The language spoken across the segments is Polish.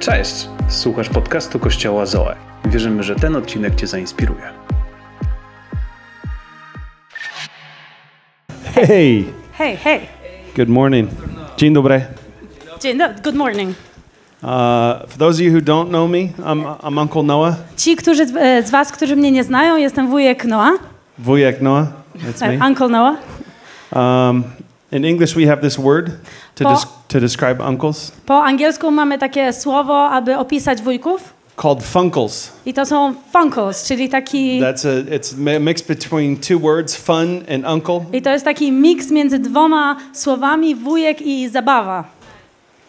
Cześć! Słuchasz podcastu Kościoła Zoe. Wierzymy, że ten odcinek Cię zainspiruje. Hey, Hej, hej. good morning. Dzień dobry. Dzień dobry. Good morning. Uh, for those of you who don't know me, I'm, I'm Uncle Noah, Ci, którzy z, e, z was, którzy mnie nie znają, jestem wujek Noah, Wujek Noah. That's me. Uncle Noah. Um, in English, we have this word to, Po- des- to describe uncles Po angielsku mamy takie słowo, aby opisać wujków. called funkles. I to są funkles, czyli taki... That's a it's a mix between two words, fun and uncle. I to jest taki miks między dwoma słowami wujek i zabawa.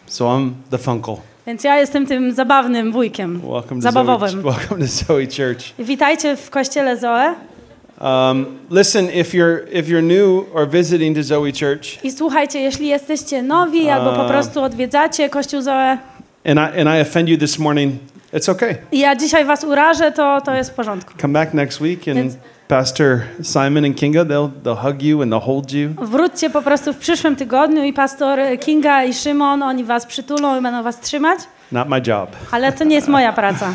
So I'm the funkle. Więc ja jestem tym zabawnym wujkiem. Welcome to Zoe, Zabawowym. welcome to Zoe Church. Witajcie w kościele Zoe. Um, listen, if you're if you're new or visiting to Zoe Church, I słuchajcie, jeśli jesteście nowi albo po A. prostu odwiedzacie kościół Zoe and I and I offend you this morning, it's okay. i ja dzisiaj was urażę, to, to jest w porządku. Come back next week, and It's- Pastor Simon and Kinga they'll they'll hug you and they'll hold you. Wróćcie po prostu w przyszłym tygodniu i pastor Kinga i Szymon, oni was przytulą i będą was trzymać, Not my job. ale to nie jest moja praca.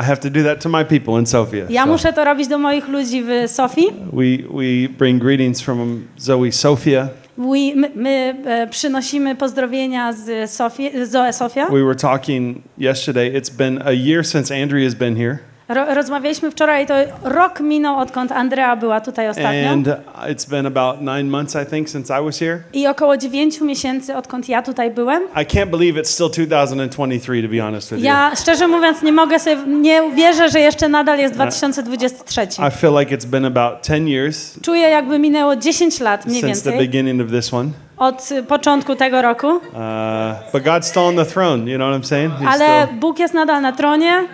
I have to do that to my people in Sofia. Ja So muszę to robić do moich ludzi w Sofii. we we bring greetings from Zoe Sofia. We, my my e, przynosimy pozdrowienia z Sofii, Zoe Sofia. We were talking yesterday. It's been a year since Andrea has been here, Ro, rozmawialiśmy wczoraj, to rok minął, odkąd Andrea była tutaj ostatnio. and it's been about nine months, I think, since I was here. I około 9 miesięcy, odkąd ja tutaj byłem. I can't believe it's still 2023, to be honest with Ja szczerze mówiąc nie mogę sobie, nie wierzę, że jeszcze nadal jest 2023. you. I feel like it's been about 10 years Czuję jakby minęło 10 lat mniej since the więcej beginning of this one. od y, początku tego roku. Uh, but God's still on the throne. You know what I'm saying? He's Ale Bóg jest nadal na tronie.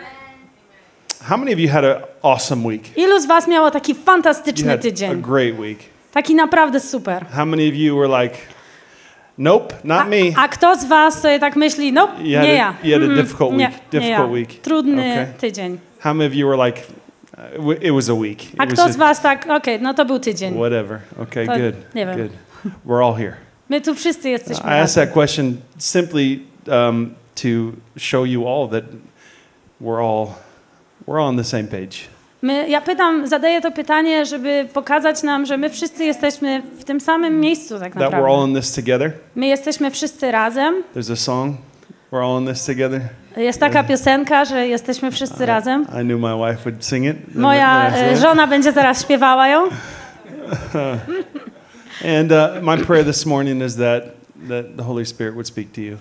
How many of you had an awesome week? Ilu z was miało taki You fantastyczny had a tydzień? great week. Taki naprawdę super. How many of you were like, nope, not A, me? a kto z was sobie tak myśli, no You had nie a- ja. you had a Mm, difficult nie, week, nie difficult ja. week. Trudny Okay. tydzień. How many of you were like, uh, w- it was a week? It A was kto z just- was tak, okej, no to był tydzień. Whatever. Okay, To- good. nie wiem. Good. We're all here. My tu wszyscy jesteśmy I asked razem. that question simply um, to show you all that we're all we're all on the same page. My, ja pytam, zadaję to pytanie, żeby pokazać nam, że my wszyscy jesteśmy w tym samym miejscu tak That we're all naprawdę. in this together. My jesteśmy wszyscy razem. There's a song. We're all in this together. Jest taka piosenka, że jesteśmy wszyscy razem. I knew my wife would sing it. Moja I e, said żona będzie zaraz śpiewała ją. And uh, my prayer this morning is that that the Holy Spirit would speak to you.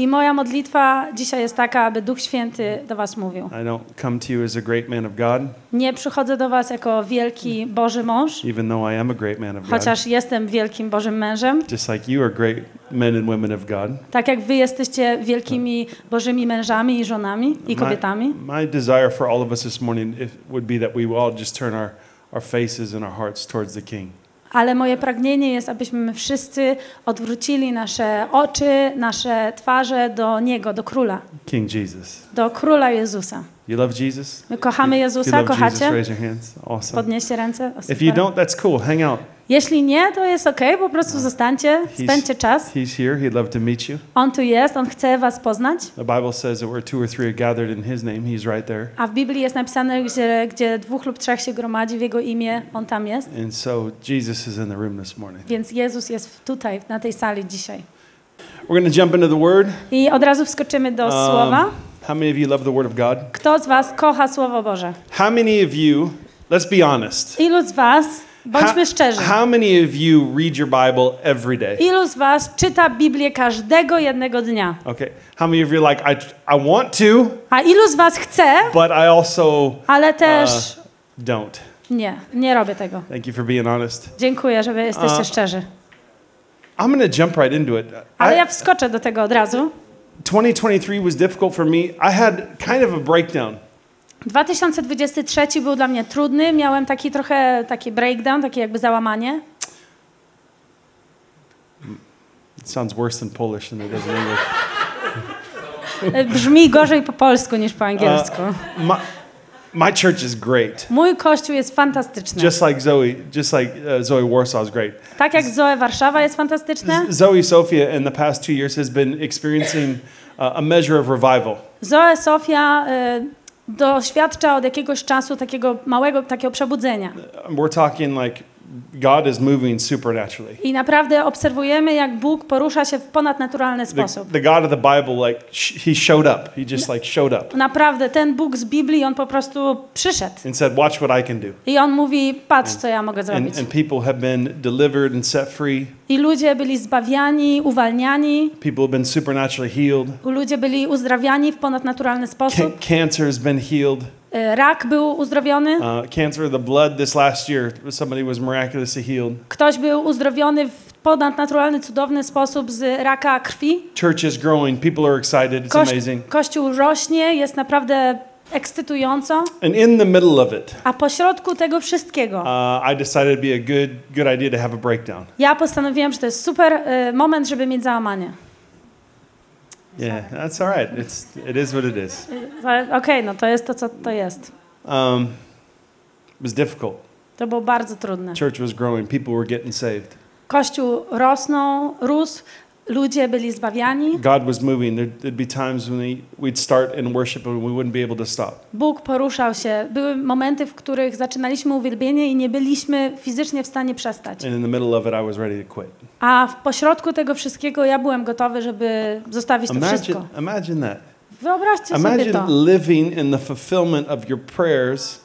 I moja modlitwa dzisiaj jest taka, aby Duch Święty do was mówił. I don't come to you as a great man of God, Nie przychodzę do was jako wielki Boży mąż, even though I am a great man of God. chociaż jestem wielkim Bożym mężem. Just like you are great men and women of God. Tak jak wy jesteście wielkimi Bożymi mężami i żonami i kobietami. My, my desire for all of us this morning would be that we all just turn our, our faces and our hearts towards the King. Ale moje pragnienie jest, abyśmy my wszyscy odwrócili nasze oczy, nasze twarze do Niego, do Króla, King Jesus. do Króla Jezusa. You love Jesus? My kochamy You Jezusa, love Jesus? kochacie? Raise your hands. Awesome. Podnieście ręce. If you don't, that's cool. Hang out. Jeśli nie, to jest ok, po prostu zostańcie, spędźcie czas. He's here. He'd love to meet you. On tu jest, on chce was poznać. The Bible says that where two or three are gathered in His name, He's right there. A w Biblii jest napisane, gdzie, gdzie dwóch lub trzech się gromadzi w Jego imię, On tam jest. And so Jesus is in the room this morning. Więc Jezus jest tutaj, na tej sali dzisiaj. We're going to jump into the Word. I od razu wskoczymy do Um, Słowa. How many of you love the Word of God? Kto z was kocha Słowo Boże? How many of you, let's be honest, Ilu z was, bądźmy how, szczerzy, how many of you read your Bible every day? ilu z was czyta Biblię każdego jednego dnia? Okay. How many of you are like, I, I want to, A ilu z was chce, but I also ale też don't? nie, nie robię tego. Thank you for being honest. Dziękuję, że jesteście A- szczerzy. I'm to jump right into it. Ale I- ja wskoczę do tego od razu. 2023 was difficult for me. I had kind of a breakdown. 2023 był dla mnie trudny, miałem taki trochę taki breakdown, takie jakby załamanie. It sounds worse in Polish than it does in English. Brzmi gorzej po polsku niż po angielsku. My, My church is great. Mój kościół jest fantastyczny. Just like Zoe, just like uh, Zoe Warsaw is great. Tak jak Zoe Warszawa jest fantastyczne, Zoe Sophia in the past two years has been experiencing uh, a measure of revival. Zoe Sofia y, doświadcza od jakiegoś czasu takiego małego, takiego przebudzenia. We're talking like God is moving supernaturally. I naprawdę obserwujemy, jak Bóg porusza się w ponadnaturalny The, sposób. the God of the Bible, like he showed up. He just like showed up Naprawdę, ten Bóg z Biblii, on po prostu przyszedł. and said, "Watch what I can do." I on mówi, patrz, co ja mogę zrobić. And, and people have been delivered and set free. I ludzie byli zbawiani, uwalniani, People have been supernaturally healed. ludzie byli uzdrawiani w ponadnaturalny sposób. cancer has been healed. Y, Rak był uzdrowiony, Uh, cancer of the blood this last year, somebody was miraculously healed. ktoś był uzdrowiony w ponadnaturalny, cudowny sposób z raka krwi. Church is growing. People are excited. It's Koś- amazing. Kościół rośnie, jest naprawdę ekscytująco, And in the middle of it, a pośrodku tego wszystkiego uh, I decided it'd be a good good idea to have a breakdown. ja postanowiłam, że to jest super y, moment, żeby mieć załamanie. Yeah, that's all right. It's it is what it is. Okej, no to jest to, co to jest. Um, it was difficult. To było bardzo trudne. Church was growing. People were getting saved. Kościół rosnął, rósł, ludzie byli zbawiani. God was moving. There, there'd be times when we, we'd start in worship and we wouldn't be able to stop. Bóg poruszał się. Były momenty, w których zaczynaliśmy uwielbienie i nie byliśmy fizycznie w stanie przestać. And in the middle of it, I was ready to quit. A w pośrodku tego wszystkiego ja byłem gotowy, żeby zostawić to Imagine, wszystko. imagine that. Wyobraźcie sobie Imagine to. living in the fulfillment of your prayers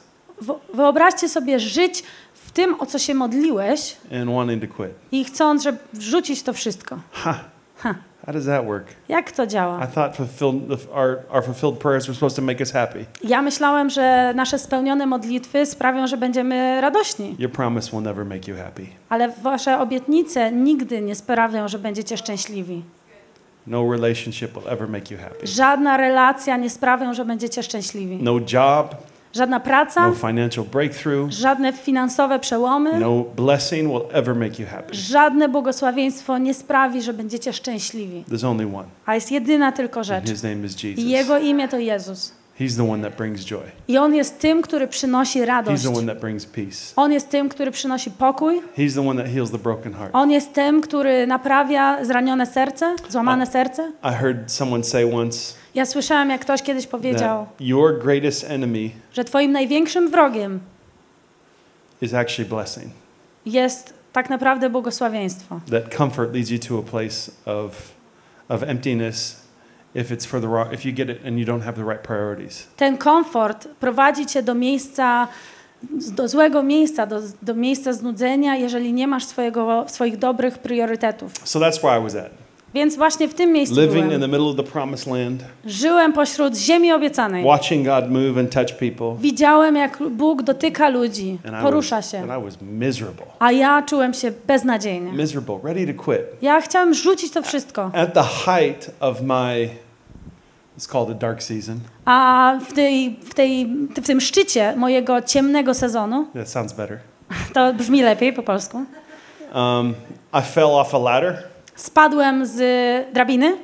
Wyobraźcie sobie żyć w tym, o co się modliłeś and wanting to quit. i chcąc, żeby wrzucić to wszystko. Ha. How does that work? Jak to I działa? thought fulfilled, our, our fulfilled prayers were supposed to make us happy. Ja myślałem, że nasze spełnione modlitwy sprawią, że będziemy radośni, Your promise will never make you happy. ale wasze obietnice nigdy nie sprawią, że będziecie szczęśliwi. No relationship will ever make you happy. Żadna relacja nie sprawią, że będziecie szczęśliwi. No job, Żadna praca, no financial breakthrough, żadne finansowe przełomy, no blessing will ever make you happy. żadne błogosławieństwo nie sprawi, że będziecie szczęśliwi. There's only one. A jest jedyna tylko And rzecz. his name is I Jesus. Jego imię to Jezus. He's the one that brings joy. I On jest tym, który przynosi He's radość. the one that brings peace. On jest tym, który przynosi pokój. He's the one that heals the broken heart. On jest tym, który naprawia zranione serce, złamane serce. I heard someone say once Ja słyszałem, jak ktoś kiedyś powiedział, your greatest enemy że twoim największym wrogiem is actually blessing. jest tak naprawdę błogosławieństwo. That comfort leads you to a place of, of emptiness if it's for the wrong, if you get it and you don't have the right priorities. Ten komfort prowadzi cię do miejsca, do złego miejsca, do, do miejsca znudzenia, jeżeli nie masz swojego, swoich dobrych priorytetów. So that's where I was at. Więc właśnie w tym miejscu Living in the middle of the promised land, Żyłem pośród ziemi obiecanej. watching God move and touch people. Widziałem, jak Bóg dotyka ludzi, And I, porusza was, się. and I was miserable. A ja czułem się beznadziejnie. Miserable, ready to quit. Ja chciałem rzucić to wszystko. At the height of my, it's called the dark season. A w, tej, w, tej, w tym szczycie mojego ciemnego sezonu, That sounds better. to brzmi lepiej po polsku, Um, I fell off a ladder spadłem z drabiny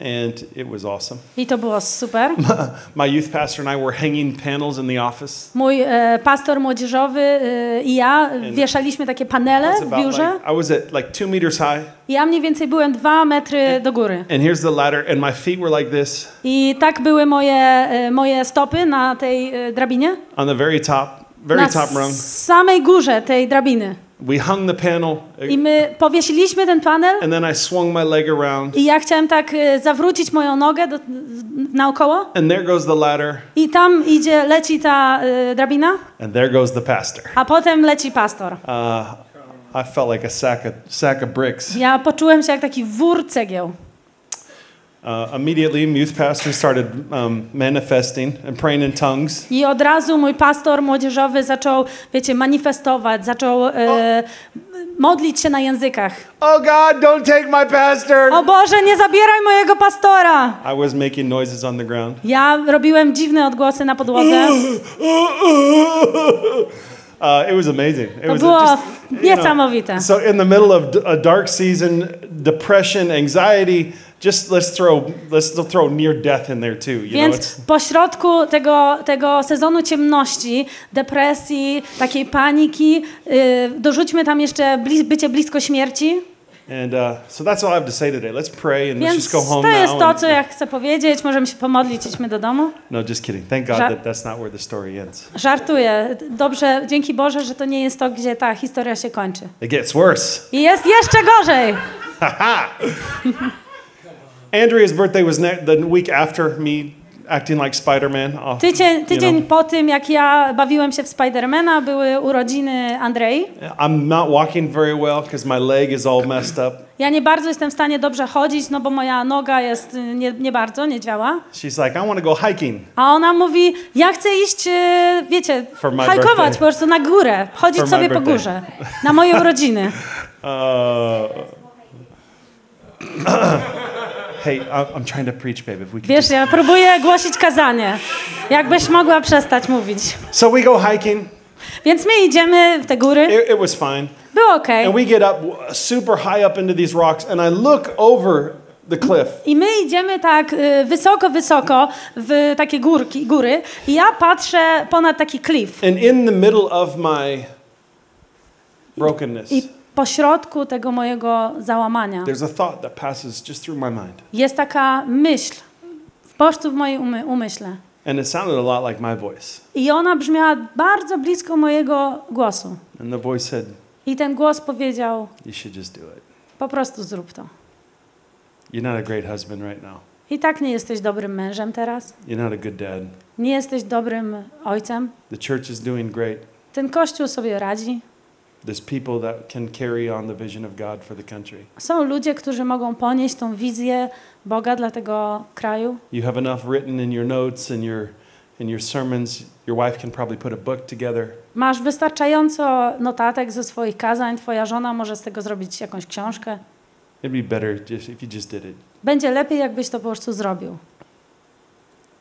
and it was awesome. i to było super. My youth pastor and I were hanging panels in the office. Mój e, pastor młodzieżowy e, i ja wieszaliśmy takie panele w biurze. like, I was at like two meters high, ja mniej więcej byłem dwa metry do góry. and here's the ladder, and my feet were like this I tak były moje, e, moje stopy na tej e, drabinie. on the very top, very Na top rung. samej górze tej drabiny. We hung the panel, I my powiesiliśmy ten panel and then I swung my leg around, i ja chciałem tak e, zawrócić moją nogę do, naokoło and there goes the ladder, i tam idzie, leci ta e, drabina, and there goes the pastor. a potem leci pastor. Uh, I felt like a sack of sack of bricks. Ja poczułem się jak taki wór cegieł. Uh, immediately, youth pastor started um, manifesting and praying in tongues. I od razu mój pastor młodzieżowy zaczął, wiecie, manifestować, zaczął e, modlić się na językach. Oh God, don't take my pastor! O Boże, nie zabieraj mojego pastora! I was making noises on the ground. Ja robiłem dziwne odgłosy na podłodze. Uh, it was amazing. It To was było just, you know, niesamowite. so in the middle of a dark season, depression, anxiety, just let's throw let's throw near death in there too. You know, Więc it's, po środku tego, tego sezonu ciemności, depresji, takiej paniki, y, dorzućmy tam jeszcze blis bycie blisko śmierci. and uh, so that's all I have to say today. Let's pray and let's Więc just go home to jest now. to, and- co ja chcę powiedzieć. Możemy się pomodlić, idźmy do domu. No, just kidding. Thank God Ża- that that's not where the story ends. Żartuję. Dobrze, dzięki Boże, że to nie jest to, gdzie ta historia się kończy. It gets worse. I jest jeszcze gorzej. Andrea's birthday was the week after me acting like Spider-Man. off, Tydzień, you tydzień know. po tym, jak ja bawiłem się w Spidermana, były urodziny Andrei. I'm not walking very well because my leg is all messed up. Ja nie bardzo jestem w stanie dobrze chodzić, no bo moja noga jest y, nie, nie bardzo, nie działa. She's like, I want to go hiking. A ona mówi, ja chcę iść, y, wiecie, hajkować po prostu na górę, chodzić For sobie po górze, na moje urodziny. Uh, hey, I'm trying to preach, babe. If we could Wiesz, just... ja próbuję głosić kazanie. Jakbyś mogła przestać mówić. So we go hiking. Więc my idziemy w te góry, It, it was fine. było okej. And we get up super high up into these rocks, and I look over the cliff. I my idziemy tak y, wysoko, wysoko w takie górki, góry i ja patrzę ponad taki klif. And in the middle of my brokenness, I po środku tego mojego załamania jest taka myśl, w prostu w mojej umy umyśle. And it sounded a lot like my voice. I ona brzmiała bardzo blisko mojego głosu. And the voice said, I ten głos powiedział, You should just do it. po prostu zrób to. You're not a great husband right now. I tak nie jesteś dobrym mężem teraz, You're not a good dad. nie jesteś dobrym ojcem. The church is doing great. Ten kościół sobie radzi. There's people that can carry on the vision of God for the country. Są ludzie, którzy mogą ponieść tą wizję Boga dla tego kraju. You have enough written in your notes and your in your sermons. Your wife can probably put a book together. Masz wystarczająco notatek ze swoich kazań, twoja żona może z tego zrobić jakąś książkę. It'd be better just if you just did it. Będzie lepiej, jakbyś to po prostu zrobił.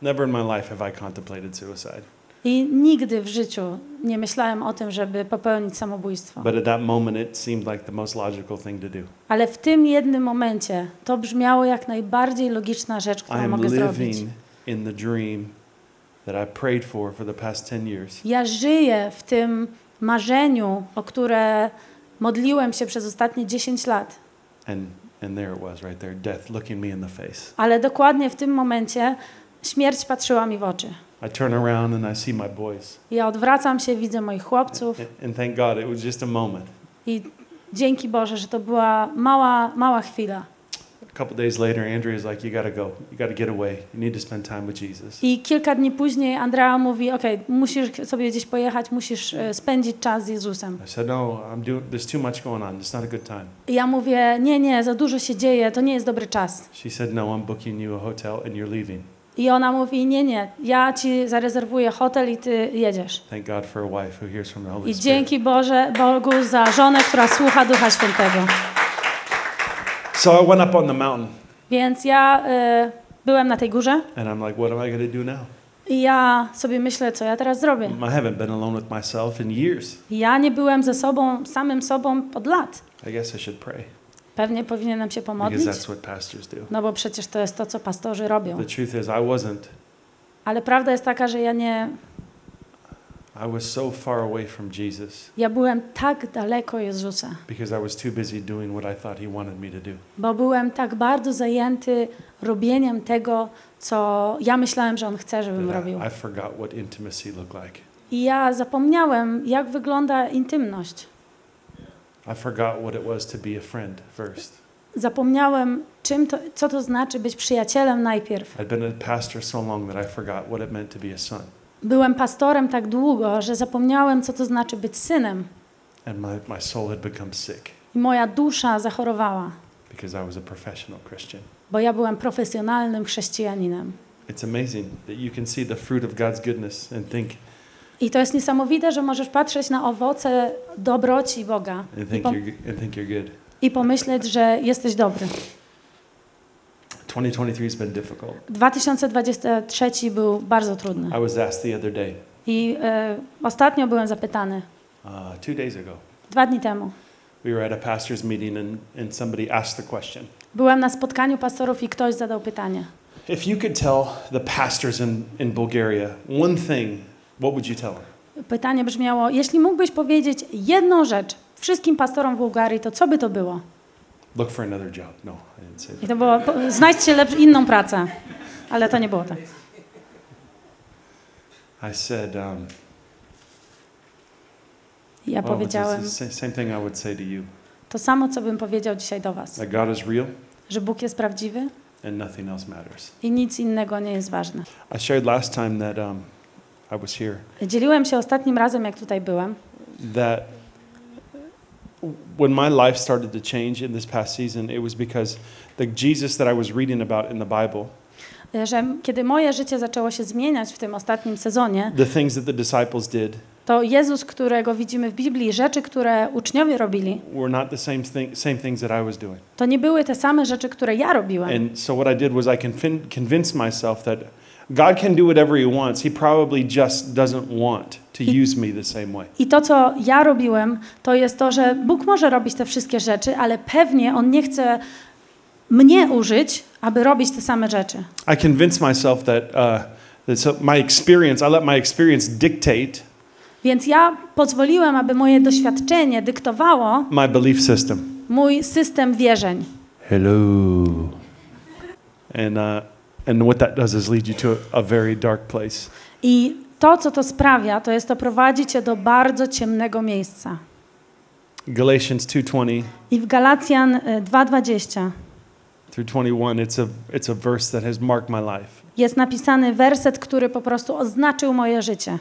Never in my life have I contemplated suicide. I nigdy w życiu nie myślałem o tym, żeby popełnić samobójstwo. But at that moment, it seemed like the most logical thing to do. Ale w tym jednym momencie to brzmiało jak najbardziej logiczna rzecz, I którą am mogę zrobić. in the dream that I prayed for for the past 10 years. Ja żyję w tym marzeniu, o które modliłem się przez ostatnie 10 lat. And, and there it was, right there, death looking me in the face. Ale dokładnie w tym momencie śmierć patrzyła mi w oczy. I turn around and I see my boys. Ja odwracam się, widzę moich chłopców And, and thank God it was just a moment. i dzięki Boże, że to była mała, mała chwila. A couple days later, Andrea's like, You got to go. You got to get away. You need to spend time with Jesus. I kilka dni później Andrea mówi, okej, musisz sobie gdzieś pojechać, musisz e, spędzić czas z Jezusem. I said, No, I'm doing, there's too much going on. It's not a good time. I ja mówię, nie, nie, za dużo się dzieje, to nie jest dobry czas. She said, No, I'm booking you a hotel and you're leaving. I ona mówi, nie, nie, ja ci zarezerwuję hotel i ty jedziesz. I dzięki Boże, Bogu za żonę, która słucha Ducha Świętego. So I went up on the mountain Więc ja e, byłem na tej górze and I'm like, What am I going to do now? i ja sobie myślę, co ja teraz zrobię. I haven't been alone with myself in years. Ja nie byłem ze sobą, samym sobą od lat. I guess I should pray Pewnie powinienem się because pomodlić, that's what pastors do. no bo przecież to jest to, co pastorzy robią. The truth is, I wasn't. Ale prawda jest taka, że ja nie, I was so far away from Jesus ja byłem tak daleko Jezusa, because I was too busy doing what I thought He wanted me to do. bo byłem tak bardzo zajęty robieniem tego, co ja myślałem, że On chce, żebym that robił. I, I forgot what intimacy looked like. I ja zapomniałem, jak wygląda intymność. I forgot what it was to be a friend first. Zapomniałem, czym to, co to znaczy być przyjacielem najpierw. I'd been a pastor so long that I forgot what it meant to be a son. Byłem pastorem tak długo, że zapomniałem, co to znaczy być synem. And my, my soul had become sick I moja dusza zachorowała, because I was a professional Christian. bo ja byłem profesjonalnym chrześcijaninem. It's amazing that you can see the fruit of God's goodness and think, I to jest niesamowite, że możesz patrzeć na owoce dobroci Boga i, pom- i pomyśleć, że jesteś dobry. 2023 has been difficult. 2023 był bardzo trudny. I was asked the other day, I e, ostatnio byłem zapytany, uh, two days ago, dwa dni temu. we were at a pastor's meeting and, and somebody asked the question Byłem na spotkaniu pastorów i ktoś zadał pytanie. If you could tell the pastors in, in Bulgaria one thing, what would you tell them? Pytanie brzmiało: Jeśli mógłbyś powiedzieć jedną rzecz wszystkim pastorom w Bułgarii, to co by to było? Look for another job. No, I didn't say that. I to było: znajdźcie lepsz, inną pracę. Ale to nie było tak. I said, um, Ja it's powiedziałem same thing I would say to you to samo, co bym powiedział dzisiaj do Was: that God is real że Bóg jest prawdziwy and nothing else matters. i nic innego nie jest ważne. I shared last time that um, I was here Dzieliłem się ostatnim razem, jak tutaj byłem, that when my life started to change in this past season, it was because the Jesus that I was reading about in the Bible, że kiedy moje życie zaczęło się zmieniać w tym ostatnim sezonie, the things that the disciples did to Jezus, którego widzimy w Biblii, rzeczy, które uczniowie robili, were not the same, thing, same things that I was doing. to nie były te same rzeczy, które ja robiłem. And so what I did was I convinced myself that God can do whatever He wants. He probably just doesn't want to He- use me the same way. I to, co ja robiłem, to jest to, że Bóg może robić te wszystkie rzeczy, ale pewnie On nie chce mnie użyć, aby robić te same rzeczy. I convinced myself that, uh, that so my experience, I let my experience dictate Więc ja pozwoliłem, aby moje doświadczenie dyktowało my belief system. mój system wierzeń. Hello. And, uh, and what that does is lead you to a, very dark place. I to, co to sprawia, to jest to prowadzi cię do bardzo ciemnego miejsca. Galatians 2:20 I w Galacjan y, 2:20 through 21, it's a, it's a verse that has marked my life. jest napisany werset, który po prostu oznaczył moje życie.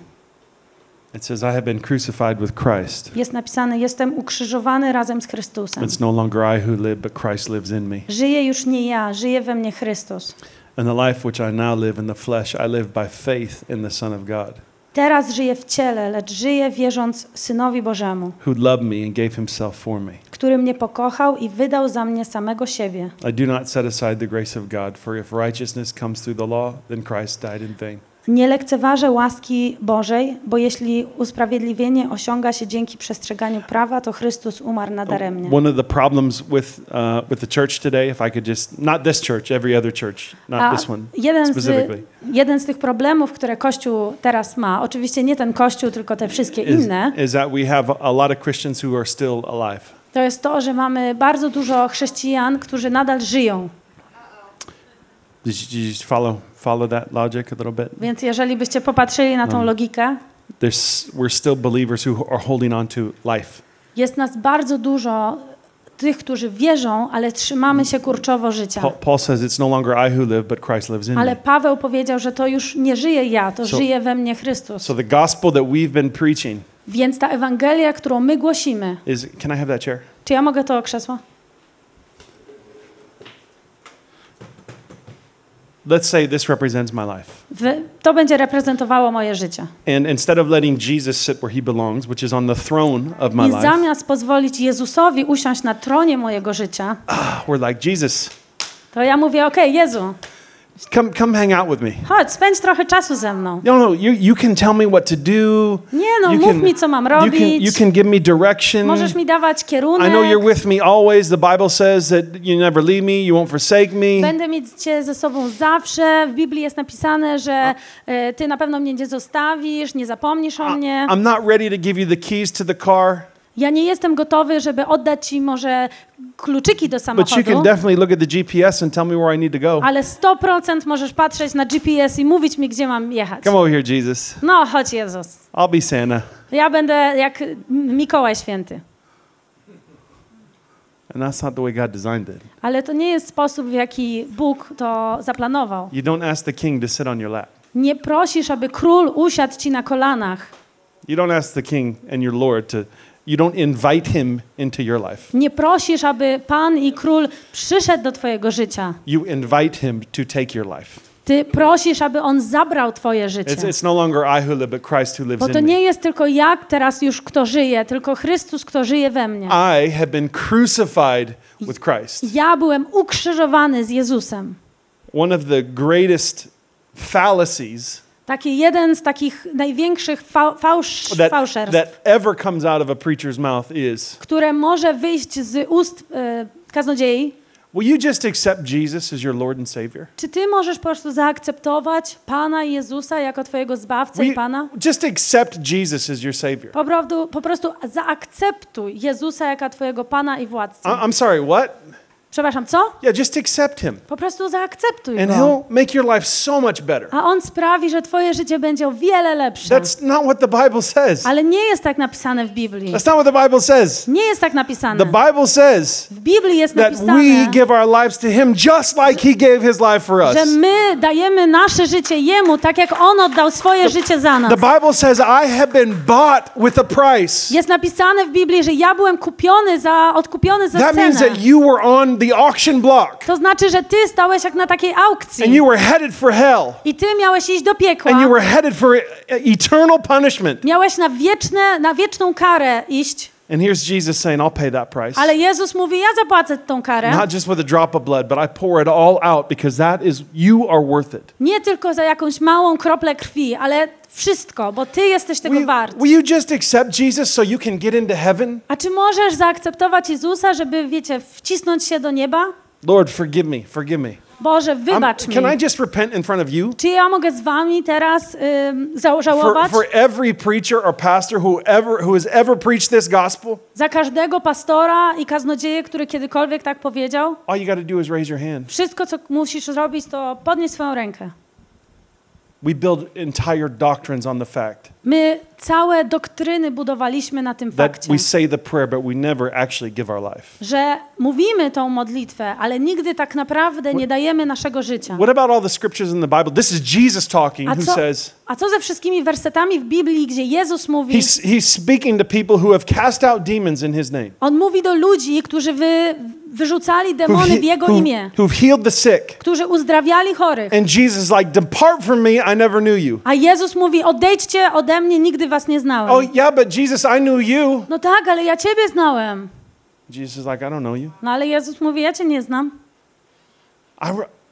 It says, I have been crucified with Christ. Jest napisane: Jestem ukrzyżowany razem z Chrystusem. It's no longer I who live, but Christ lives in me. Żyje już nie ja, żyje we mnie Chrystus. And the life which I now live in the flesh, I live by faith in the Son of God, Teraz żyję w ciele, lecz żyję wierząc Synowi Bożemu, who loved me and gave himself for me. który mnie pokochał i wydał za mnie samego siebie. I do not set aside the grace of God, for if righteousness comes through the law, then Christ died in vain. Nie lekceważę łaski Bożej, bo jeśli usprawiedliwienie osiąga się dzięki przestrzeganiu prawa, to Chrystus umarł nadaremnie. One of the problems with, uh, with the church today, if I could just, not this church, every other church, not A this one jeden, z, specifically, jeden z tych problemów, które Kościół teraz ma, oczywiście nie ten Kościół, tylko te wszystkie is, inne, is that we have a lot of Christians who are still alive. to jest to, że mamy bardzo dużo chrześcijan, którzy nadal żyją. Did you, did you just follow, follow that logic a little bit? Więc jeżeli byście popatrzyli na tą Um. logikę, There's, we're still believers who are holding on to life. jest nas bardzo dużo tych, którzy wierzą, ale trzymamy się kurczowo życia. Paul, Paul says it's no longer I who live, but Christ lives in Ale me. Paweł powiedział, że to już nie żyje ja, to So- żyje we mnie Chrystus. So the gospel that we've been preaching Więc ta Ewangelia, którą my głosimy, is, can I have that chair? czy ja mogę to krzesło? Let's say this represents my life. To będzie reprezentowało moje życie. And instead of letting Jesus sit where he belongs, which is on the throne of my I life, zamiast pozwolić Jezusowi usiąść na tronie mojego życia, ah, we're like, Jesus, to ja mówię, okej, Jezu, come, come hang out with me. chodź, spędź trochę czasu ze mną. No, no, you, you can tell me what to do. Nie no, You mów can- mi, co mam You can, robić. you can give me direction. Możesz mi dawać I know kierunek. you're with me always. The Bible says that you never leave me, you won't forsake me. Będę mieć Cię ze sobą zawsze. W Biblii jest napisane, że e, Ty na pewno mnie nie zostawisz, nie zapomnisz o mnie. I'm not ready to give you the keys to the car, Ja nie jestem gotowy, żeby oddać Ci może kluczyki do but you can samochodu, definitely look at the GPS and tell me where I need to go. ale 100% możesz patrzeć na GPS i mówić mi, gdzie mam jechać. Come over here, Jesus. No, chodź Jezus. I'll be Santa. Ja będę jak Mikołaj Święty. And that's not the way God designed it. Ale to nie jest sposób, w jaki Bóg to zaplanował. You don't ask the king to sit on your lap. Nie prosisz, aby król usiadł Ci na kolanach. You don't ask the king and your Lord to, you don't invite him into your life. Nie prosisz, aby Pan i Król przyszedł do Twojego życia. You invite him to take your life. Ty prosisz, aby On zabrał Twoje życie. It's, it's no longer I who live, but Christ who lives Bo to nie jest tylko ja teraz już, kto żyje, tylko Chrystus, kto żyje we mnie. I have been crucified with Christ. Ja byłem ukrzyżowany z Jezusem. One of the greatest fallacies Taki jeden z takich największych fa fałsz, that, fałszerstw, that ever comes out of a preacher's mouth is które może wyjść z ust e, kaznodziei, Will you just accept Jesus as your Lord and Savior? Czy ty możesz po prostu zaakceptować Pana Jezusa jako twojego Zbawcę Will i Pana? just accept Jesus as your Savior? Po prostu, po prostu zaakceptuj Jezusa jako twojego Pana i Władcę. I'm sorry, what? Przepraszam, co? Yeah, just accept Him. Po prostu zaakceptuj And Go. He'll make your life so much better. A On sprawi, że twoje życie będzie o wiele lepsze. That's not what the Bible says. Ale nie jest tak napisane w Biblii. That's not what the Bible says. Nie jest tak napisane. The Bible says W Biblii jest that we napisane, give our lives to Him just like He gave His life for us. że my dajemy nasze życie Jemu, tak jak On oddał swoje życie za nas. The Bible says, I have been bought with a price. Jest napisane w Biblii, że ja byłem kupiony za, odkupiony za That means cenę. that you were on the auction block To znaczy, że ty stałeś jak na takiej and aukcji you were headed for hell i ty miałeś iść do piekła. and you were headed for e- eternal punishment. Miałeś na, wieczne, na wieczną karę iść, And here's Jesus saying, I'll pay that price. ale Jezus mówi, ja zapłacę tą karę. Not just with a drop of blood, but I pour it all out because that is, you are worth it. Nie tylko za jakąś małą kroplę krwi, ale wszystko, bo ty jesteś tego Will, wart. will you just accept Jesus so you can get into heaven? A czy możesz zaakceptować Jezusa, żeby, wiecie, wcisnąć się do nieba? Lord, forgive me, forgive me. Boże, I'm- wybacz mi. can I just repent in front of you? Czy ja mogę z wami teraz ym, za- For, for every preacher or pastor who, ever, who has ever preached this gospel, Za każdego pastora i kaznodzieję, który kiedykolwiek tak powiedział? all you got to do is raise your hand. Wszystko, co musisz zrobić, to podnieść swoją rękę. We build entire doctrines on the fact My całe doktryny budowaliśmy na tym fakcie, że mówimy tą modlitwę, ale nigdy tak naprawdę nie dajemy naszego życia. What about all the scriptures in the Bible? This is Jesus talking, A who co, says a co ze wszystkimi wersetami w Biblii, gdzie Jezus mówi, he's, he's speaking to people who have cast out demons in his name, On mówi do ludzi, którzy wy, wyrzucali demony w Jego who- imię, who've healed the sick. którzy uzdrawiali chorych. And Jesus like, Depart from me, I never knew you. A Jezus mówi, odejdźcie ode mnie, nigdy was nie znałem. Oh, yeah, but Jesus, I knew you. No tak, ale ja Ciebie znałem. Jesus is like, I don't know you. No ale Jezus mówi, ja Cię nie znam. I,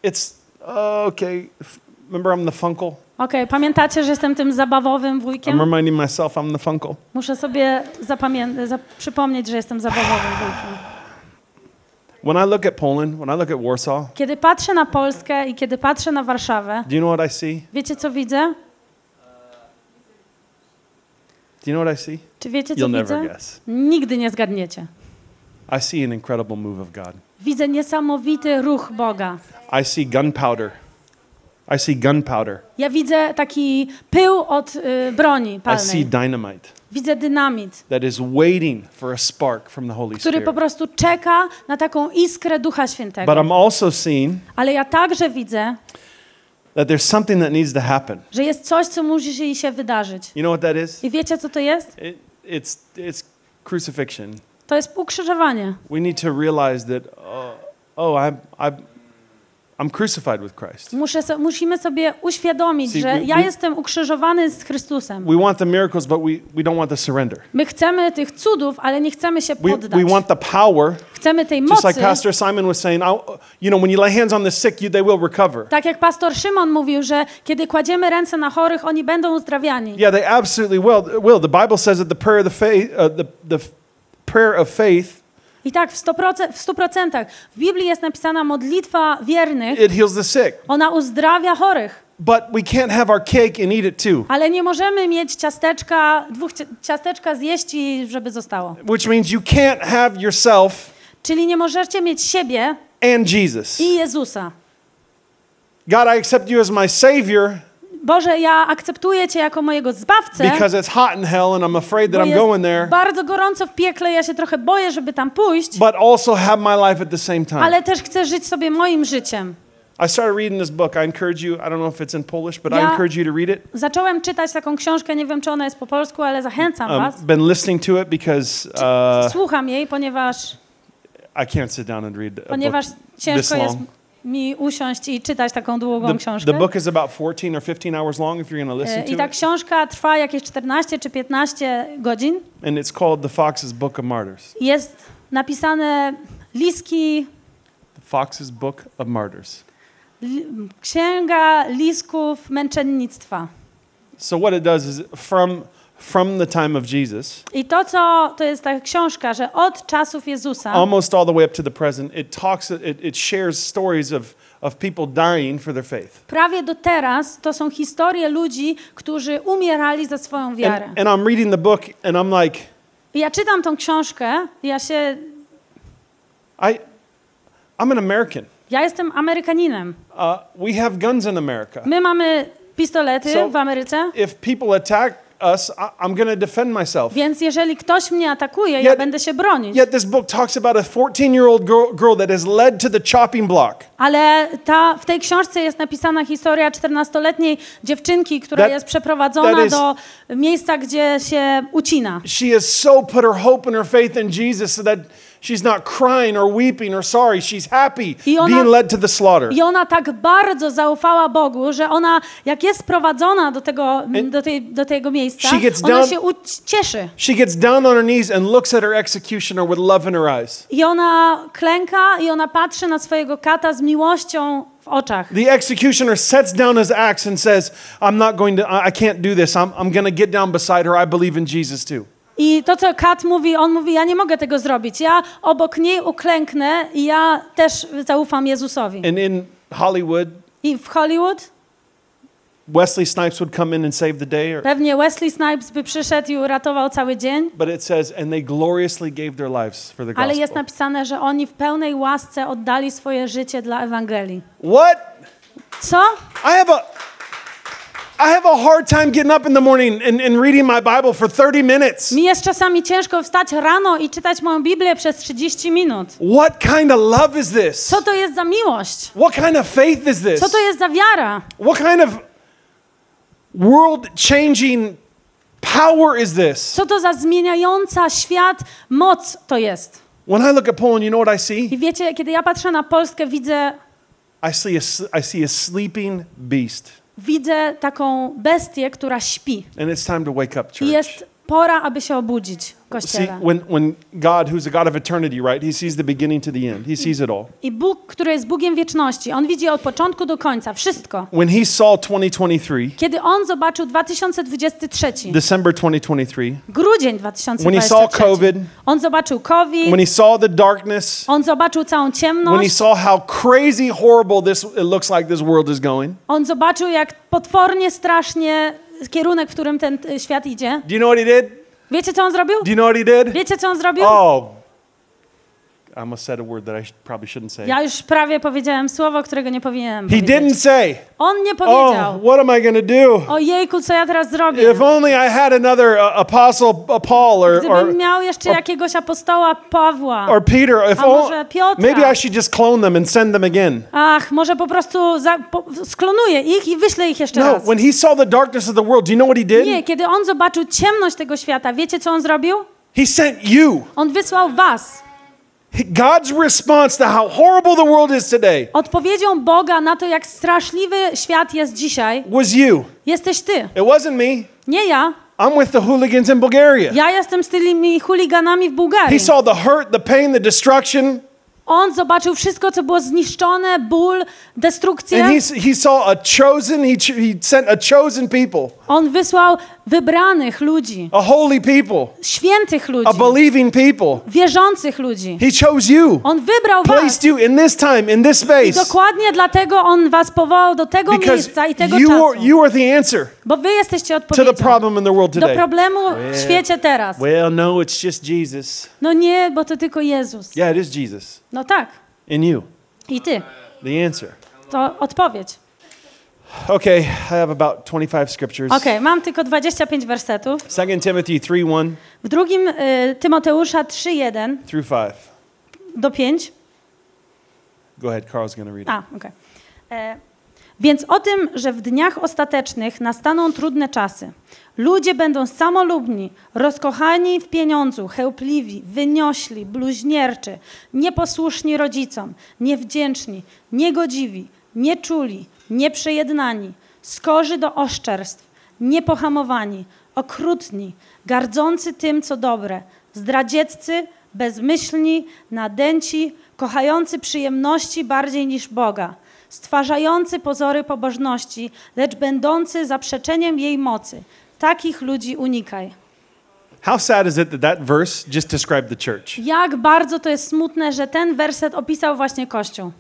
it's, uh, okay. Remember, I'm the funkle? Okej, pamiętacie, że jestem tym zabawowym I'm wujkiem? reminding myself I'm the funkle. Muszę sobie zapamię- zap- przypomnieć, że jestem zabawowym wujkiem. When I look at Poland, when I look at Warsaw, Kiedy patrzę na Polskę i kiedy patrzę na Warszawę, do you know what I see? wiecie co widzę? Do you know what I see? Czy wiecie co You'll never widzę? guess. Nigdy nie zgadniecie. I see an incredible move of God. Widzę niesamowity ruch Boga. I see gunpowder. I see gunpowder. Ja widzę taki pył od y, broni I see palnej. dynamite Widzę dynamit, that is waiting for a spark from the Holy który po Spirit. prostu czeka na taką iskrę Ducha But Świętego. I'm also seeing Ale ja także widzę, that there's something that needs to happen. że jest coś, co musi się wydarzyć. You know what that is? I wiecie, co to jest? It, it's, it's crucifixion. To jest ukrzyżowanie. We need to realize that, oh, oh I'm, I'm, I'm crucified with Christ. Muszę so, musimy sobie uświadomić, See, że we- ja we- jestem ukrzyżowany z Chrystusem. We want the miracles, but we, we don't want the surrender. My chcemy tych cudów, ale nie chcemy się We, poddać. we want the power, Chcemy tej just mocy, like Pastor Simon was saying, "I- you know, when you lay hands on the sick, you, they will recover. tak jak pastor Szymon mówił, że kiedy kładziemy ręce na chorych, oni będą uzdrawiani. Yeah, they absolutely will. will. The Bible says that the prayer of the faith, uh, the, the prayer of faith, I tak w 100%, w 100%. W Biblii jest napisana modlitwa wiernych, it heals the sick. ona uzdrawia chorych. But we can't have our cake and eat it too, Ale nie możemy mieć ciasteczka, dwóch cia- ciasteczka zjeść i żeby zostało. which means you can't have yourself Czyli nie możecie mieć siebie and Jesus. i Jezusa. God, I accept you as my Savior Boże, ja akceptuję Cię jako mojego Zbawcę, because it's hot in hell and I'm afraid that I'm jest going there, bardzo gorąco w piekle, ja się trochę boję, żeby tam pójść, but also have my life at the same time. ale też chcę żyć sobie moim życiem. I started reading this book. I encourage you, I don't know if it's in Polish, but I Ja- encourage you to read it. Zacząłem czytać taką książkę, nie wiem czy ona jest po polsku, ale zachęcam Um, Was. been listening to it because uh, Słucham jej, ponieważ, I can't sit down and read a ponieważ book this ciężko jest long. Mi usiąść i czytać taką długą The, książkę. the book is about 14 or 15 hours long if you're going to E, listen I to ta it. książka trwa jakieś 14 czy 15 godzin. And it's called The Fox's Book of Martyrs. Jest napisane liski, The Fox's Book of Martyrs. księga lisków męczennictwa. So what it does is from from the time of Jesus, I to, co to jest ta książka, że od czasów Jezusa, almost all the way up to the present, it talks, it, it shares stories of, of people dying for their faith. prawie do teraz, to są historie ludzi, którzy umierali za swoją wiarę. And, and I'm reading the book and I'm like, I ja czytam tą książkę, ja się, I, I'm an American. ja jestem Amerykaninem. Uh, we have guns in America. My mamy pistolety So- w Ameryce, If people attack us, I'm going to defend myself. więc jeżeli ktoś mnie atakuje, Yet- ja będę się bronić. Yet this book talks about a 14 year old girl, girl that is led to the chopping block. Ale ta, w tej książce jest napisana historia 14-letniej dziewczynki, która That- jest przeprowadzona is- do miejsca, gdzie się ucina. She has so put her hope and her faith in Jesus so that she's not crying or weeping or sorry. She's happy ona- being led to the slaughter. I ona tak bardzo zaufała Bogu, że ona, jak jest sprowadzona do tego, do tej, do tego miejsca, she gets ona down- się cieszy. She gets down on her knees and looks at her executioner with love in her eyes. I ona klęka i ona patrzy na swojego kata z miłością w oczach. The executioner sets down his axe and says, I'm not going to, I can't do this. I'm, I'm going to get down beside her. I believe in Jesus too. I to, co Kat mówi, on mówi, ja nie mogę tego zrobić. Ja obok niej uklęknę i ja też zaufam Jezusowi. And in Hollywood, I w Hollywood Wesley Snipes would come in and save the day. Or, pewnie Wesley Snipes by przyszedł i uratował cały dzień, but it says, and they gloriously gave their lives for the ale jest gospel. napisane, że oni w pełnej łasce oddali swoje życie dla Ewangelii. What? Co? I have a I have a hard time getting up in the morning and, and reading my Bible for 30 minutes. Mi jest czasami ciężko wstać rano i czytać moją Biblię przez 30 minut. What kind of love is this? Co to jest za miłość? What kind of faith is this? Co to jest za wiara? What kind of world changing power is this? Co to za zmieniająca świat moc to jest? When I look at Poland, you know what I see? I wiecie, kiedy ja patrzę na Polskę, widzę, I see a, I see a sleeping beast. Widzę taką bestię, która śpi. I jest pora, aby się obudzić See, Kościele. when, when God, who's a God of eternity, right, he sees the beginning to the end, he sees it all. I Bóg, który jest Bogiem wieczności, On widzi od początku do końca wszystko. When he saw 2023, Kiedy On zobaczył 2023, December 2023, grudzień when he saw 2023, COVID, On zobaczył COVID, when he saw the darkness, On zobaczył całą when he ciemność, saw how crazy horrible this it looks like this world is going. On zobaczył, jak potwornie, strasznie kierunek, w którym ten y, świat idzie. Do you know what he did? Wiecie, co On zrobił? Do you know what he did? Wiecie, co On zrobił? Oh, I almost said a word that I sh- probably shouldn't say. Ja już prawie powiedziałem słowo, którego nie powinienem He powiedzieć. didn't say, On nie "Oh, powiedział, what am I going to do? ojejku, co ja teraz zrobię? If only I had another uh, apostle, uh, Paul, or, or Gdybym miał jeszcze jakiegoś apostoła Pawła, or Peter. If A może Piotra? maybe I should just clone them and send them again. ach, może po prostu za, po, sklonuję ich i wyślę ich jeszcze No, raz. when he saw the darkness of the world, do you know what he did? Nie, kiedy on zobaczył ciemność tego świata, wiecie, co on zrobił? He sent you. On wysłał was. God's response to how horrible the world is today Odpowiedzią Boga na to, jak straszliwy świat jest dzisiaj, was you. jesteś ty. It wasn't me. Nie ja. I'm with the hooligans in Bulgaria. Ja jestem z tymi chuliganami w He Bułgarii. saw the hurt, the pain, the destruction, On zobaczył wszystko, co było zniszczone, ból, destrukcję. and he, he saw a chosen, he, he sent a chosen people, On wysłał wybranych ludzi, a holy people, świętych ludzi, a believing people. wierzących ludzi. He chose you, On wybrał was. placed you in this time, in this I space, dokładnie dlatego On was powołał do tego because miejsca i tego you are, czasu. you are the answer Bo wy jesteście to the odpowiedzią problem in the world do today. problemu w świecie teraz. Well, no, it's just Jesus. No nie, bo to tylko Jezus. Yeah, it is Jesus No tak. in you, I ty. the answer. To odpowiedź. Okay, I have about 25 scriptures. Okej, mam tylko 25 wersetów. 2 Timothy 3 1 W drugim y, Tymoteusza 3:1 through 5. do 5. Go ahead, Carl's going to read it. A, okej. E, Więc o tym, że w dniach ostatecznych nastaną trudne czasy. Ludzie będą samolubni, rozkochani w pieniądzu, chełpliwi, wyniośli, bluźnierczy, nieposłuszni rodzicom, niewdzięczni, niegodziwi, nieczuli, nieprzejednani, skorzy do oszczerstw, niepohamowani, okrutni, gardzący tym, co dobre, zdradzieccy, bezmyślni, nadęci, kochający przyjemności bardziej niż Boga, stwarzający pozory pobożności, lecz będący zaprzeczeniem jej mocy. Takich ludzi unikaj. How sad is it that that verse just described the church? Jak bardzo to jest smutne, że ten werset opisał właśnie Kościół.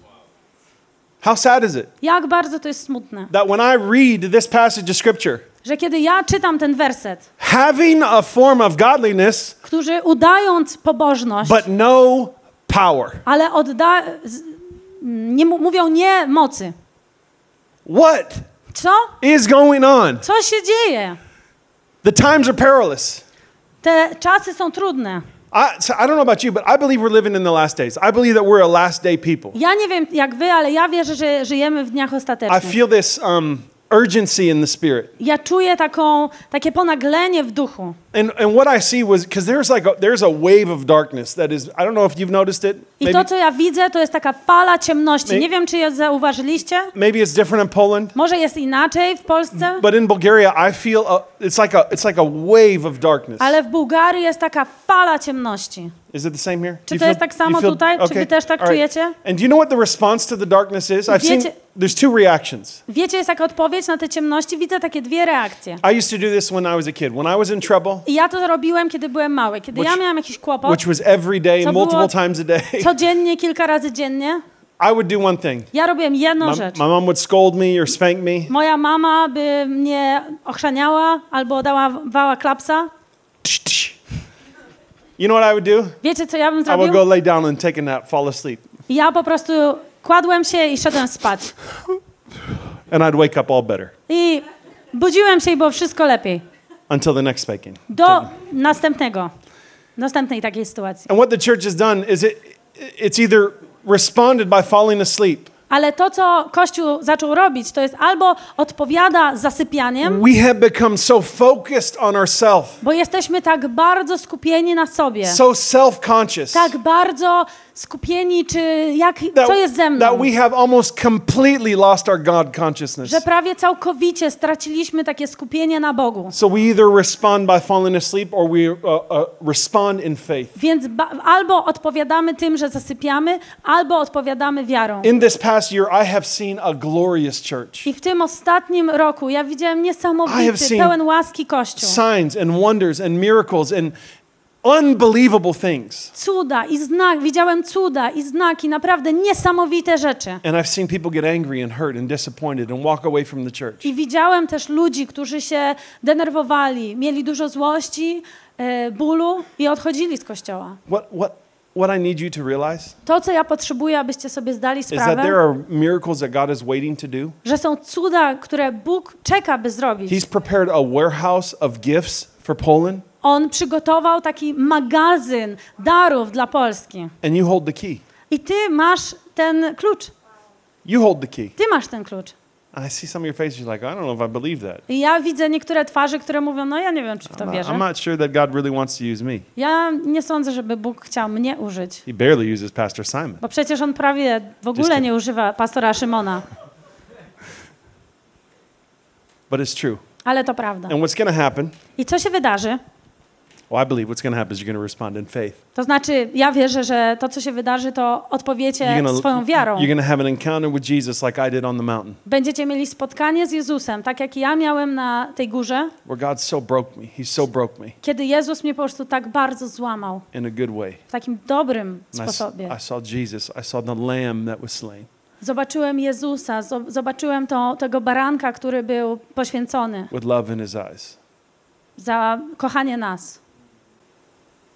How sad is it Jak bardzo to jest smutne, that when I read this passage of scripture, że kiedy ja czytam ten werset, having a form of godliness, którzy udając pobożność, but no power. ale odda... nie, mówią nie mocy. What Co? is going on? Co się dzieje? The times are perilous. Te czasy są trudne. I, so I don't know about you, but I believe we're living in the last days. I believe that we're a last day people. Ja nie wiem jak wy, ale ja wierzę, że żyjemy w dniach I feel this um, urgency in the spirit. Ja czuję taką, takie ponaglenie w duchu. And, and what I see was because there's like a, there's a wave of darkness that is I don't know if you've noticed it. I Maybe, to, co ja widzę, to jest taka fala ciemności. May- Nie wiem, czy je zauważyliście. maybe it's different in Poland, Może jest inaczej w Polsce, but in Bulgaria I feel a, it's like a it's like a wave of darkness. ale w Bułgarii jest taka fala ciemności. Is it the same here? Czy to jest tak samo tutaj? Czy wy też tak czujecie? And do you know what the response to the darkness is? I've seen there's two reactions. Wiecie, jest jaka odpowiedź na te ciemności? Widzę takie dwie reakcje. I used to do this when I was a kid. When I was in trouble, I ja to robiłem, kiedy byłem mały. Kiedy ja Which- miałem jakiś kłopot, which was every day, multiple times a day, codziennie, kilka razy dziennie, I would do one thing. ja robiłem jedną My, rzecz. my mom would scold me or spank me. Moja mama by mnie ochrzaniała albo dawała klapsa. You know what I would do? Wiecie, co ja bym I would zrobił? go lay down and take a nap, fall asleep, Ja po prostu kładłem się i szedłem spać. and I'd wake up all better I budziłem się i było wszystko lepiej. until the next spanking. Do następnego, następnej takiej sytuacji. And what the church has done is it it's either responded by falling asleep. Ale to, co Kościół zaczął robić, to jest albo odpowiada zasypianiem, We have become so focused on ourselves, bo jesteśmy tak bardzo skupieni na sobie, so self-conscious. tak bardzo skupieni, czy jak, co jest ze that mną, we have almost completely lost our God consciousness. że prawie całkowicie straciliśmy takie skupienie na Bogu. So we either respond by falling asleep or we uh, uh, respond in faith. Więc albo odpowiadamy tym, że zasypiamy, albo odpowiadamy wiarą. In this past year, I have seen a glorious church. I w tym ostatnim roku ja widziałem niesamowity, pełen łaski Kościół. Signs and wonders and miracles and unbelievable things. Cuda i znak, widziałem cuda i znaki, naprawdę niesamowite rzeczy. And I've seen people get angry and hurt and disappointed and walk away from the church. I widziałem też ludzi, którzy się denerwowali, mieli dużo złości, e, bólu i odchodzili z kościoła. What, what, what I need you to realize To, co ja potrzebuję, abyście sobie zdali is that sprawę, there are miracles that God is waiting to do. że są cuda, które Bóg czeka, by zrobić. He's prepared a warehouse of gifts for Poland, On przygotował taki magazyn darów dla Polski. and you hold the key. I ty masz ten klucz. You hold the key. Ty masz ten klucz. I see some of your faces, you're like, I don't know if I believe that. I ja widzę niektóre twarze, które mówią, no ja nie wiem, czy w I'm to not, wierzę. I'm not sure that God really wants to use me. Ja nie sądzę, żeby Bóg chciał mnie użyć. He barely uses Pastor Simon. Bo przecież on prawie w ogóle nie używa pastora Szymona. But it's true. Ale to prawda. And what's to happen, I co się wydarzy? To happen is you're going to respond in faith. To znaczy, ja wierzę, że to, co się wydarzy, to odpowiecie You're swoją wiarą. you're gonna have an encounter with Jesus like I did on the mountain, Będziecie mieli spotkanie z Jezusem, tak jak ja miałem na tej górze, where God so broke me. He so broke me kiedy Jezus mnie po prostu tak bardzo złamał. in a good way. W takim dobrym And sposobie. I saw Jesus. I saw the lamb that was slain. Zobaczyłem Jezusa, zo- zobaczyłem to, tego baranka, który był poświęcony with love in his eyes, za kochanie nas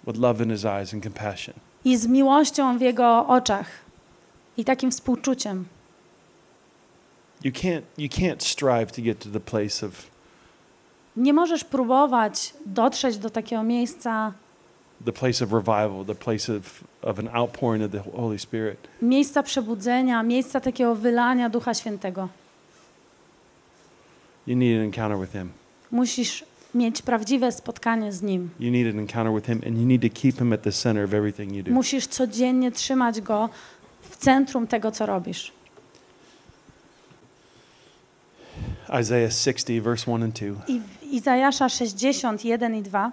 with love in his eyes and compassion. i z miłością w jego oczach i takim współczuciem. You can't, you can't strive to get to the place of Nie możesz próbować dotrzeć do takiego miejsca, the place of revival, the place of, of an outpouring of the Holy Spirit miejsca przebudzenia, miejsca takiego wylania Ducha Świętego. You need an encounter with him. Musisz mieć prawdziwe spotkanie z Nim. You need an encounter with him, and you need to keep him at the center of everything you do. Musisz codziennie trzymać Go w centrum tego, co robisz. Isaiah 60, verse 1 and 2. I Izajasza 61 i 2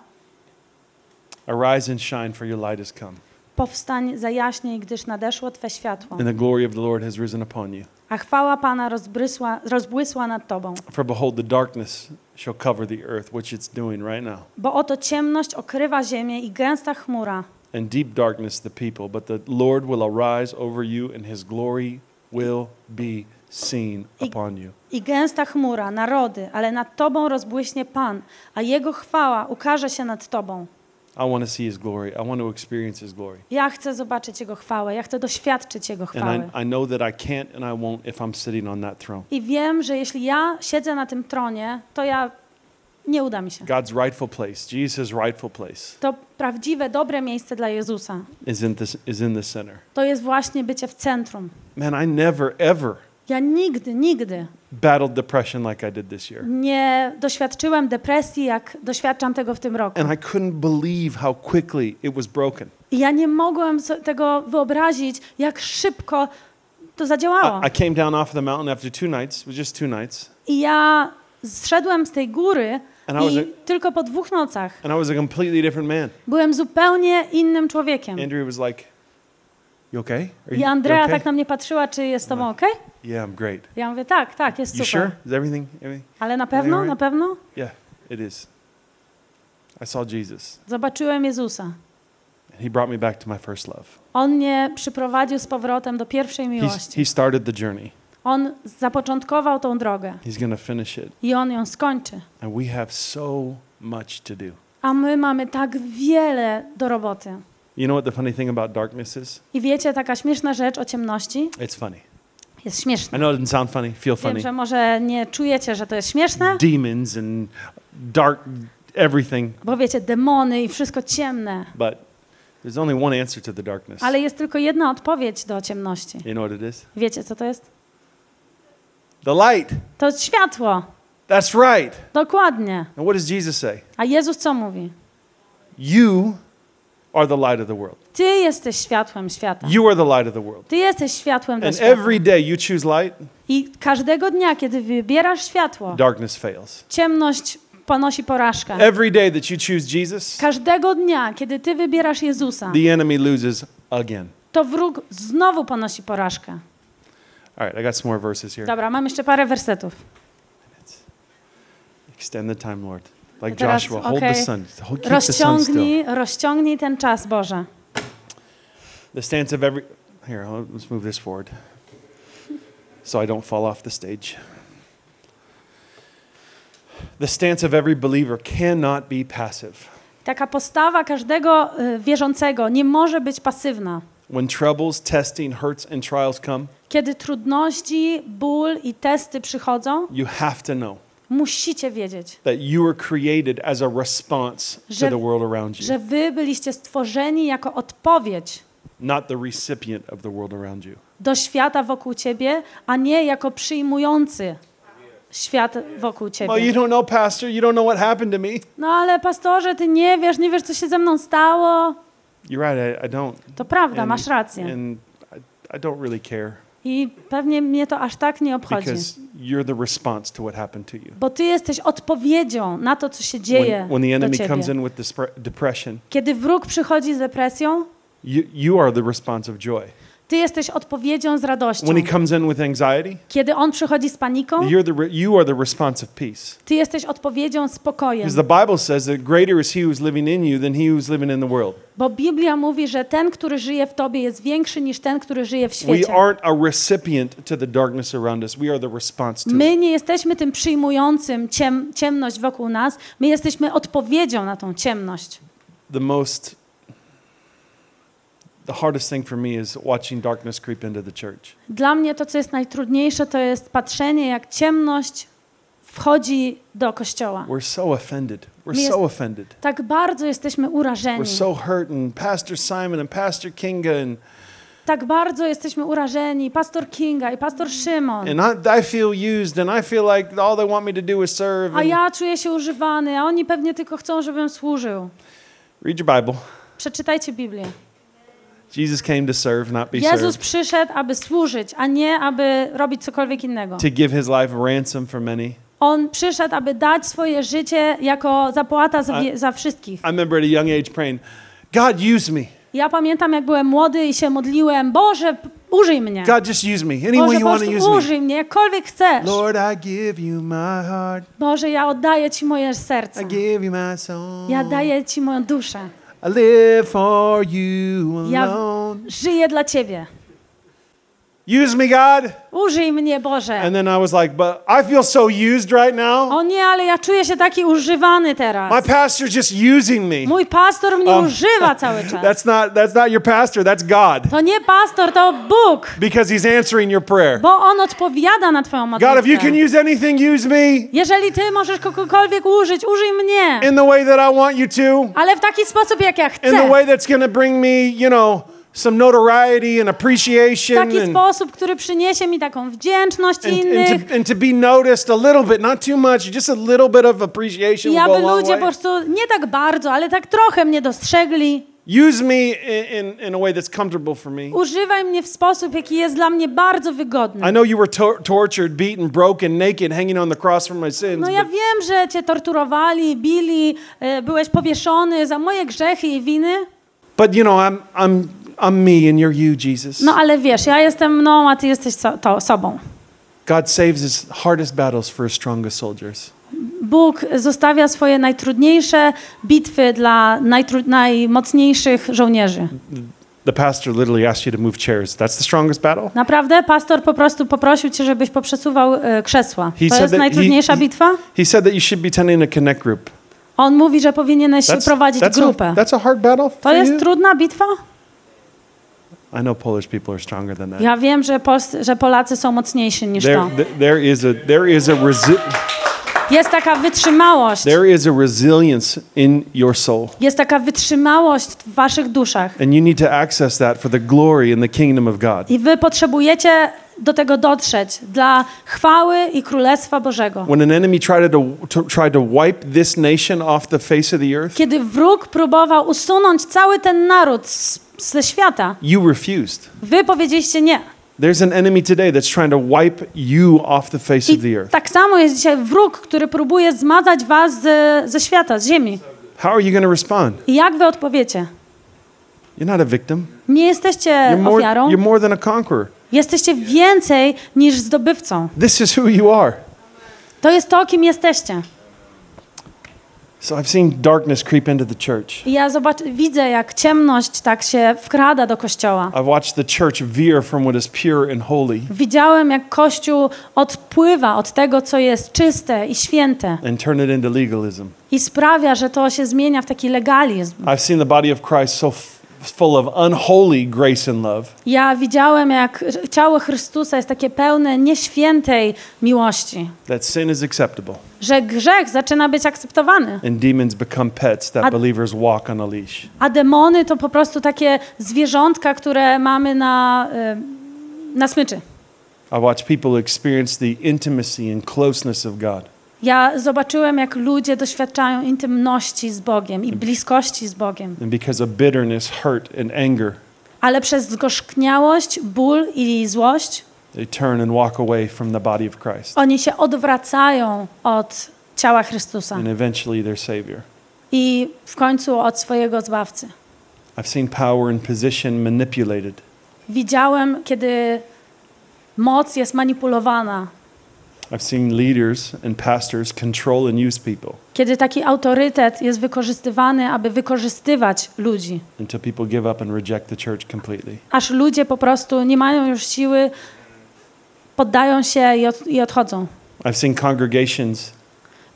Arise and shine, for your light has come, Powstań, zajaśnij, gdyż nadeszło Twe światło and the glory of the Lord has risen upon you. a chwała Pana rozbrysła, rozbłysła nad tobą. For behold, the darkness shall cover the earth, which it's doing right now. Bo oto ciemność okrywa ziemię i gęsta chmura, and deep darkness the people, but the Lord will arise over you, and his glory will be seen I- upon you. i gęsta chmura, narody, ale nad tobą rozbłyśnie Pan, a Jego chwała ukaże się nad tobą. I want to see his glory. I want to experience his glory. Ja chcę zobaczyć Jego chwałę, ja chcę doświadczyć Jego chwały. And I, I know that I can't and I won't if I'm sitting on that throne. I wiem, że jeśli ja siedzę na tym tronie, to ja nie uda mi się. God's rightful place, Jesus' rightful place, To prawdziwe, dobre miejsce dla Jezusa. is in, this, is in the center. To jest właśnie bycie w centrum. Man, I never, ever Ja nigdy, nigdy battled depression like I did this year. nie doświadczyłem depresji, jak doświadczam tego w tym roku. And I couldn't believe how quickly it was broken. I ja nie mogłem tego wyobrazić, jak szybko to zadziałało. I, I came down off the mountain after two nights, just two nights, I ja zszedłem z tej góry And I i a- tylko po dwóch nocach and I was a completely different man. byłem zupełnie innym człowiekiem. Andrew was like, You okay? Are I you, Andrea okay? tak na mnie patrzyła, czy jest tobą ok? Yeah, I'm great. Ja mówię, tak, tak, jest You super. sure? Is everything, everything? Ale na pewno, Alright. na pewno Yeah, it is. I saw Jesus, zobaczyłem Jezusa. and He brought me back to my first love. On mnie przyprowadził z powrotem do pierwszej He's, miłości. he started the journey. On zapoczątkował tą drogę He's to finish it. i on ją skończy. And we have so much to do. A my mamy tak wiele do roboty. You know what the funny thing about darkness is? I wiecie, taka śmieszna rzecz o ciemności It's funny. jest I śmieszna. know it doesn't sound funny, feel Wiem, funny. że może nie czujecie, że to jest śmieszne, Demons and dark everything, bo wiecie, demony i wszystko ciemne. but there's only one answer to the darkness. Ale jest tylko jedna odpowiedź do ciemności. You know what it is? Wiecie, co to jest? The light. To jest światło. That's right. Dokładnie. And what does Jesus say? A Jezus co mówi? You are the light of the world. Ty jesteś światłem świata. You are the light of the world. Ty jesteś światłem And świata. every day you choose light, I każdego dnia, kiedy wybierasz światło, darkness fails. ciemność ponosi porażkę. Every day that you choose Jesus, Każdego dnia, kiedy ty wybierasz Jezusa, the enemy loses again. to wróg znowu ponosi porażkę. All right, I got some more verses here. Dobra, mam jeszcze parę wersetów. Extend the time, Lord. Like Teraz, Joshua, hold okay. the sun. Hold, keep the sun still. Rozciągnij, rozciągnij ten czas, Boże. The stance of every. Here, let's move this forward so I don't fall off the stage. The stance of every believer cannot be passive. Taka postawa każdego y, wierzącego nie może być pasywna. When troubles, testing, hurts, and trials come, Kiedy trudności, ból i testy przychodzą, you have to know musicie wiedzieć, that you were created as a response to Że- the world around you, że wy byliście stworzeni jako odpowiedź not the recipient of the world around you. do świata wokół ciebie, a nie jako przyjmujący świat wokół Well, you ciebie. don't know, Pastor. You don't know what happened to me. No ale pastorze, ty nie wiesz, nie wiesz, co się ze mną stało. You're right. I, I don't. To prawda, And- masz rację. And I, I don't really care I pewnie mnie to aż tak nie obchodzi. because you're the response to what happened to you. Bo ty jesteś odpowiedzią na to, co się dzieje When, when the do enemy ciebie. comes in with depression, Kiedy wróg przychodzi z depresją, you, you are the response of joy. Ty jesteś odpowiedzią z radością. When he comes in with anxiety, Kiedy on przychodzi z paniką, you're the you are the response of peace. ty jesteś odpowiedzią spokojem. Because the Bible says that greater is he who's living in you than he who's living in the world. Bo Biblia mówi, że ten, który żyje w tobie, jest większy niż ten, który żyje w We świecie. aren't a recipient to the darkness around us. We are the response to. My nie jesteśmy tym przyjmującym ciem, ciemność wokół nas, my jesteśmy odpowiedzią na tą ciemność. The most the hardest thing for me is watching darkness creep into the church. Dla mnie to, co jest najtrudniejsze, to jest patrzenie, jak ciemność wchodzi do kościoła. We're so offended. We're jest- so offended. Tak bardzo jesteśmy urażeni. We're so hurt and Pastor Simon and Pastor Kinga and Tak bardzo jesteśmy urażeni. Pastor Kinga i pastor Szymon. A ja czuję się używany, a oni pewnie tylko chcą, żebym służył. read your Bible. Przeczytajcie Biblię. Jesus came to serve, not be Jezus served. przyszedł, aby służyć, a nie aby robić cokolwiek innego. To give his life a ransom for many. On przyszedł, aby dać swoje życie jako zapłata za, wie- za wszystkich. I remember at a young age praying, God use me. Ja pamiętam, jak byłem młody i się modliłem, Boże, użyj mnie. God, just use me. Any way Boże, you po want to use me. użyj mnie, jakkolwiek chcesz. Lord, I give you my heart. Boże, ja oddaję Ci moje serce. I give you my soul. Ja daję Ci moją duszę. I live for you Ja alone. żyję dla Ciebie. Use me, God. Użyj mnie, Boże. And then I was like, but I feel so used right now. O nie, ale ja czuję się taki używany My teraz. pastor's just using me. Mój pastor mnie Um, używa cały czas. That's not that's not your pastor, that's God. To nie pastor, to Bóg. Because he's answering your prayer. Bo On odpowiada na Twoją God, if you modlitwę. can use anything, use me Jeżeli Ty możesz kogokolwiek użyć, użyj mnie. in the way that I want you to, Ale w taki sposób, jak ja in the chcę. way that's going to bring me, you know, some notoriety and appreciation taki and, sposób, który przyniesie mi taką wdzięczność and, innych. and, to, and to be noticed a little bit, not too much, just a little bit of appreciation I aby ludzie po prostu nie tak bardzo, ale tak trochę mnie dostrzegli. Use me in, in, in a way that's comfortable for me. Używaj mnie w sposób, jaki jest dla mnie bardzo wygodny. I know you were tor- tortured, beaten, broken, naked, hanging on the cross for my sins. No ja but wiem, że cię torturowali, bili, e, byłeś powieszony za moje grzechy i winy. But you know, I'm I'm I'm me and you're you, Jesus. No ale wiesz, ja jestem mną, a ty jesteś so, to, sobą. God saves his hardest battles for his strongest soldiers. Bóg zostawia swoje najtrudniejsze bitwy dla najtru- najmocniejszych żołnierzy. The pastor literally asked you to move chairs. That's the strongest battle. Naprawdę? Pastor po prostu poprosił cię, żebyś poprzesuwał e, krzesła. He To said jest najtrudniejsza he- bitwa? He said that you should be tending a connect group. On mówi, że powinieneś prowadzić that's, grupę. a, that's a hard battle To for jest you. trudna bitwa? I know Polish people are stronger than that. Ja wiem, że, Pols- że Polacy są mocniejsi niż There, to. th- there is a there is a resi- Jest taka wytrzymałość. there is a resilience in your soul, Jest taka wytrzymałość w waszych duszach. and you need to access that for the glory in the kingdom of God. I wy potrzebujecie do tego dotrzeć dla chwały i królestwa Bożego. When an enemy tried to, to tried to wipe this nation off the face of the earth, Kiedy wróg próbował usunąć cały ten naród z, ze świata, you refused. wy powiedzieliście nie. There's an enemy today that's trying to wipe you off the face of the I earth. tak samo jest dzisiaj wróg, który próbuje zmazać was ze, ze świata, z ziemi. How are you going to respond? I jak wy odpowiecie? You're not a victim. Nie jesteście You're more, ofiarą, you're more than a conqueror. jesteście więcej niż zdobywcą. This is who you are. To jest to, kim jesteście. So I've seen darkness creep into the church. Ja zobacz, widzę, jak ciemność tak się wkrada do kościoła. I've watched the church veer from what is pure and holy Widziałem, jak Kościół odpływa od tego, co jest czyste i święte and turn it into legalism. i sprawia, że to się zmienia w taki legalizm. I've seen the body of Christ so full of unholy grace and love Ja widziałem, jak ciało Chrystusa jest takie pełne nieświętej miłości, that sin is acceptable że grzech zaczyna być akceptowany, and demons become pets that A- believers walk on a leash. a demony to po prostu takie zwierzątka, które mamy na, y, na smyczy. I watch people experience the intimacy and closeness of God. Ja zobaczyłem, jak ludzie doświadczają intymności z Bogiem i bliskości z Bogiem. And because of bitterness, hurt, and anger, Ale przez zgorzkniałość, ból i złość they turn and walk away from the body of Christ oni się odwracają od ciała Chrystusa and eventually their Savior. i w końcu od swojego Zbawcy. I've seen power and position manipulated. Widziałem, kiedy moc jest manipulowana, kiedy taki autorytet jest wykorzystywany, aby wykorzystywać ludzi, until people give up and reject the church completely. aż ludzie po prostu nie mają już siły, poddają się i, od, i odchodzą. I've seen congregations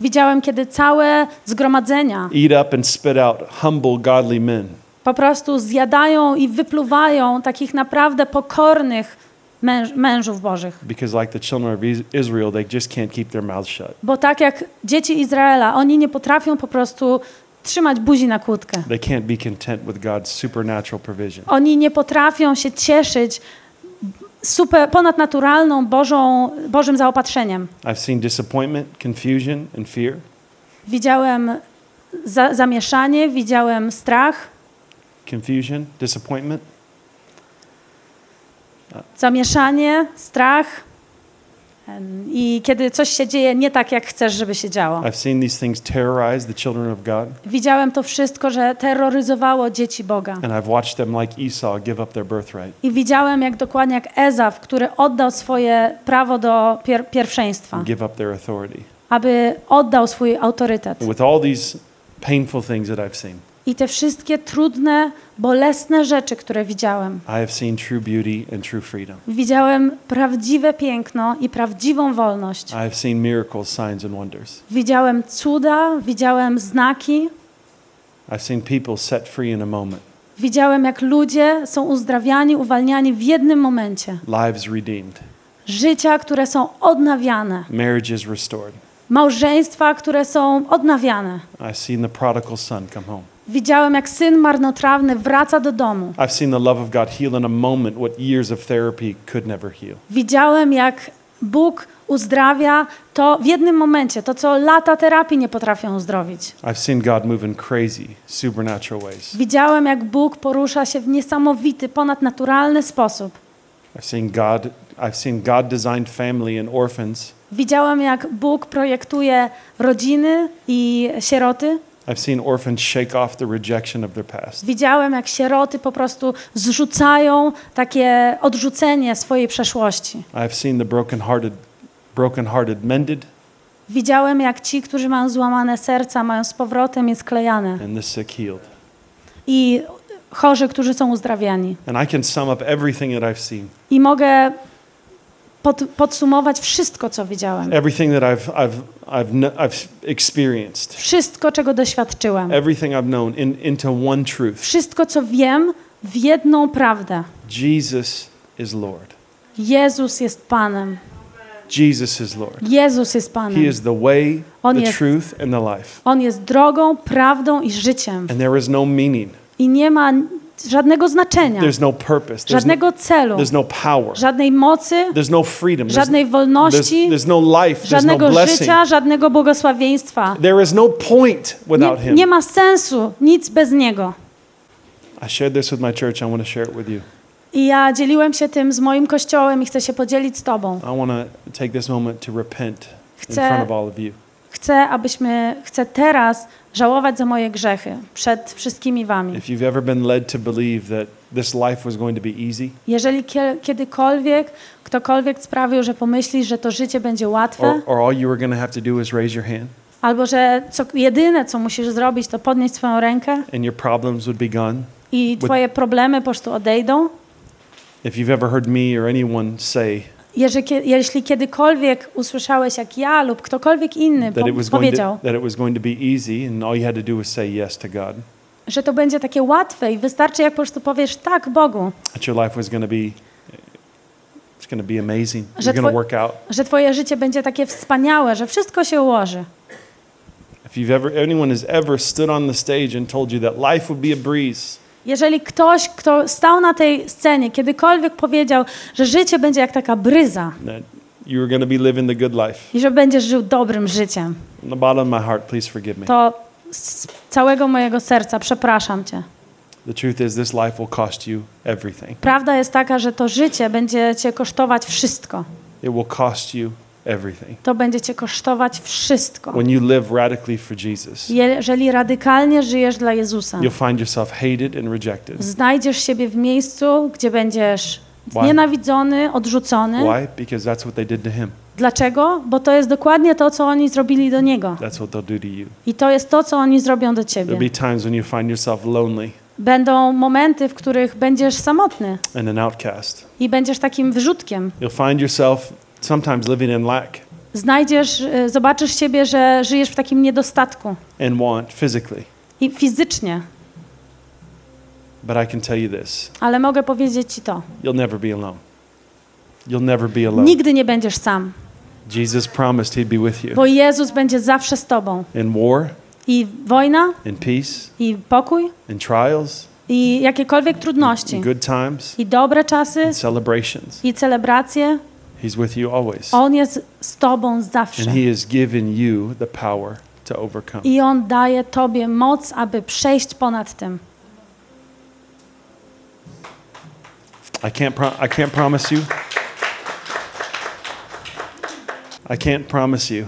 Widziałem, kiedy całe zgromadzenia eat up and spit out humble, godly men po prostu zjadają i wypluwają takich naprawdę pokornych męż, mężów bożych. because, like the children of Is- Israel, they just can't keep their mouths shut. Bo tak jak dzieci Izraela, oni nie potrafią po prostu trzymać buzi na kłódkę. They can't be content with God's supernatural provision. Oni nie potrafią się cieszyć super, ponadnaturalną Bożą, Bożym zaopatrzeniem. I've seen disappointment, confusion, and fear. Widziałem za, zamieszanie, widziałem strach, Confusion, disappointment. Zamieszanie, strach, I kiedy coś się dzieje nie tak, jak chcesz, żeby się działo. I've seen these things terrorize the children of God, Widziałem to wszystko, że terroryzowało dzieci Boga. and I've watched them, like Esau, give up their birthright I widziałem, jak dokładnie jak Ezaf, który oddał swoje prawo do pier pierwszeństwa, aby oddał swój autorytet. And with all these painful things that I've seen, I te wszystkie trudne, bolesne rzeczy, które widziałem, I have seen true beauty and true freedom. widziałem prawdziwe piękno i prawdziwą wolność. I have seen miracles, signs, and wonders. Widziałem cuda, widziałem znaki, I've seen people set free in a moment, widziałem, jak ludzie są uzdrawiani, uwalniani w jednym momencie. lives redeemed, Życia, które są odnawiane, marriages restored. małżeństwa, które są odnawiane. Widziałem, jak syn marnotrawny wraca do domu. I've seen the love of God heal in a moment what years of therapy could never heal. Widziałem, jak Bóg uzdrawia to w jednym momencie, to co lata terapii nie potrafią uzdrowić. I've seen God move in crazy, supernatural ways. Widziałem, jak Bóg porusza się w niesamowity, ponadnaturalny sposób. I've seen God I've seen God designed family and orphans. Widziałem, jak Bóg projektuje rodziny i sieroty. I've seen orphans shake off the rejection of their past. Widziałem, jak sieroty po prostu zrzucają takie odrzucenie swojej przeszłości. I've seen the brokenhearted brokenhearted mended Widziałem, jak ci, którzy mają złamane serca, mają z powrotem je sklejane. and the sick healed. I chorzy, którzy są uzdrawiani. And I can sum up everything that I've seen. I mogę pod, podsumować wszystko, co widziałem. Everything that I've I've I've I've experienced. Wszystko, czego doświadczyłem. Everything I've known in, into one truth. Wszystko, co wiem, w jedną prawdę. Jesus is Lord. Jezus jest Panem. Jesus is Lord. Jezus jest He Panem. is the way, On the jest- truth, and the life. On jest drogą, prawdą i życiem. And there is no meaning. I nie ma żadnego znaczenia, There's no purpose. There's no, żadnego celu, there's no power. żadnej mocy, There's no freedom. There's, żadnej there's, wolności, there's no life. There's no żadnego blessing. życia, żadnego błogosławieństwa. There is no point without Nie, Him. nie ma sensu, nic bez Niego. I shared this with my church. I want to share it with you. I ja dzieliłem się tym z moim kościołem i chcę się podzielić z Tobą. I want to take this moment to repent in Chcę- front of all of you. Chcę, abyśmy, chcę teraz żałować za moje grzechy przed wszystkimi Wami. If you've ever been led to believe that this life was going to be easy, Jeżeli kie- kiedykolwiek ktokolwiek sprawił, że pomyślisz, że to życie będzie łatwe, albo że co, jedyne, co musisz zrobić, to podnieść swoją rękę and your problems would be gone. i Twoje problemy po prostu odejdą. If you've ever heard me or anyone say Jeżeli, jeśli kiedykolwiek usłyszałeś, jak ja lub ktokolwiek inny po, powiedział, że to będzie takie łatwe i wystarczy, jak po prostu powiesz tak Bogu. Że że Twoje życie będzie takie wspaniałe, że wszystko się ułoży. If you've ever anyone has ever stood on the stage and told you that life would be a breeze, Jeżeli ktoś, kto stał na tej scenie, kiedykolwiek powiedział, że życie będzie jak taka bryza that you were going to be living the good life, i że będziesz żył dobrym życiem, from the bottom of my heart, please forgive me. to z całego mojego serca przepraszam Cię. The truth is, this life will cost you everything. Prawda jest taka, że to życie będzie Cię kosztować wszystko. It will cost you everything. To będzie Cię kosztować wszystko. When you live radically for Jesus, Jeżeli radykalnie żyjesz dla Jezusa, you'll find yourself hated and rejected. znajdziesz siebie w miejscu, gdzie będziesz Why? znienawidzony, odrzucony. Why? Because that's what they did to him. Dlaczego? Bo to jest dokładnie to, co oni zrobili do Niego. That's what they'll do to you. I to jest to, co oni zrobią do There'll Ciebie. be times when you find yourself lonely Będą momenty, w których będziesz samotny and an outcast. i będziesz takim wyrzutkiem. You'll find yourself sometimes living in lack Znajdziesz, y, zobaczysz siebie, że żyjesz w takim niedostatku and want physically. i fizycznie. But I can tell you this Ale mogę powiedzieć Ci to. you'll never be alone. You'll never be alone. Nigdy nie będziesz sam, Jesus promised he'd be with you bo Jezus będzie zawsze z Tobą. in war, I wojna, in peace, i pokój, in trials, i jakiekolwiek in trudności, good times, i dobre czasy, in celebrations. i celebracje. He's with you always. On jest z Tobą zawsze. And he has given you the power to overcome. I On daje Tobie moc, aby przejść ponad tym. I can't, I can't promise you. I can't promise you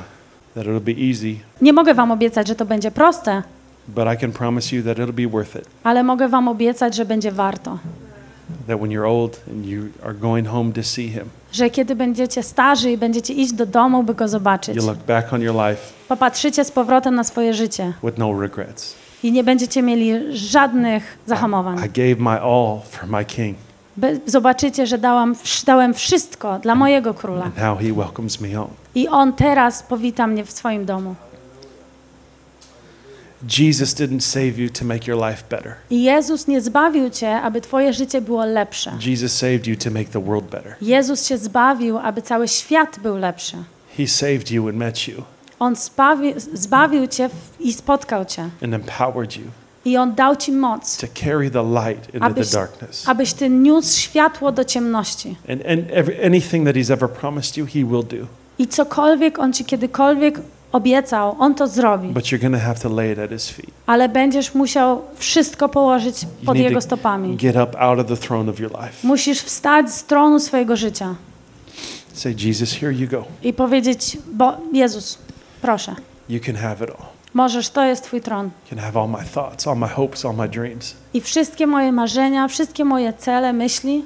that it'll be easy, Nie mogę wam obiecać, że to będzie proste, but I can promise you that it'll be worth it. ale mogę wam obiecać, że będzie warto. That when you're old and you are going home to see Him, Że kiedy będziecie starzy i będziecie iść do domu, by go zobaczyć, you look back on your life popatrzycie z powrotem na swoje życie with no regrets. i nie będziecie mieli żadnych zahamowań. I gave my all for my King, By, zobaczycie, że dałam, dałem wszystko dla mojego króla and now He welcomes me home. i on teraz powita mnie w swoim domu. Jesus didn't save you to make your life better. Jezus nie zbawił cię, aby twoje życie było lepsze. Jesus saved you to make the world better. Jezus się zbawił, aby cały świat był lepszy. He saved you and met you On zbawi, zbawił cię i spotkał cię. and empowered you I On dał ci moc, to carry the light into Abyś- the darkness. abyś ty niósł światło do ciemności. And, and every, anything that He's ever promised you, He will do. I cokolwiek On ci kiedykolwiek obiecał, On to zrobi. But you're to have to lay it at His feet. Ale będziesz musiał wszystko położyć You pod need Jego to stopami. Get up out of the throne of your life. Musisz wstać z tronu swojego życia Say, Jesus, here you go. i powiedzieć, bo Jezus, proszę, You can have it all. możesz, to jest Twój tron. You can have all my thoughts, all my hopes, all my dreams. I wszystkie moje marzenia, wszystkie moje cele, myśli,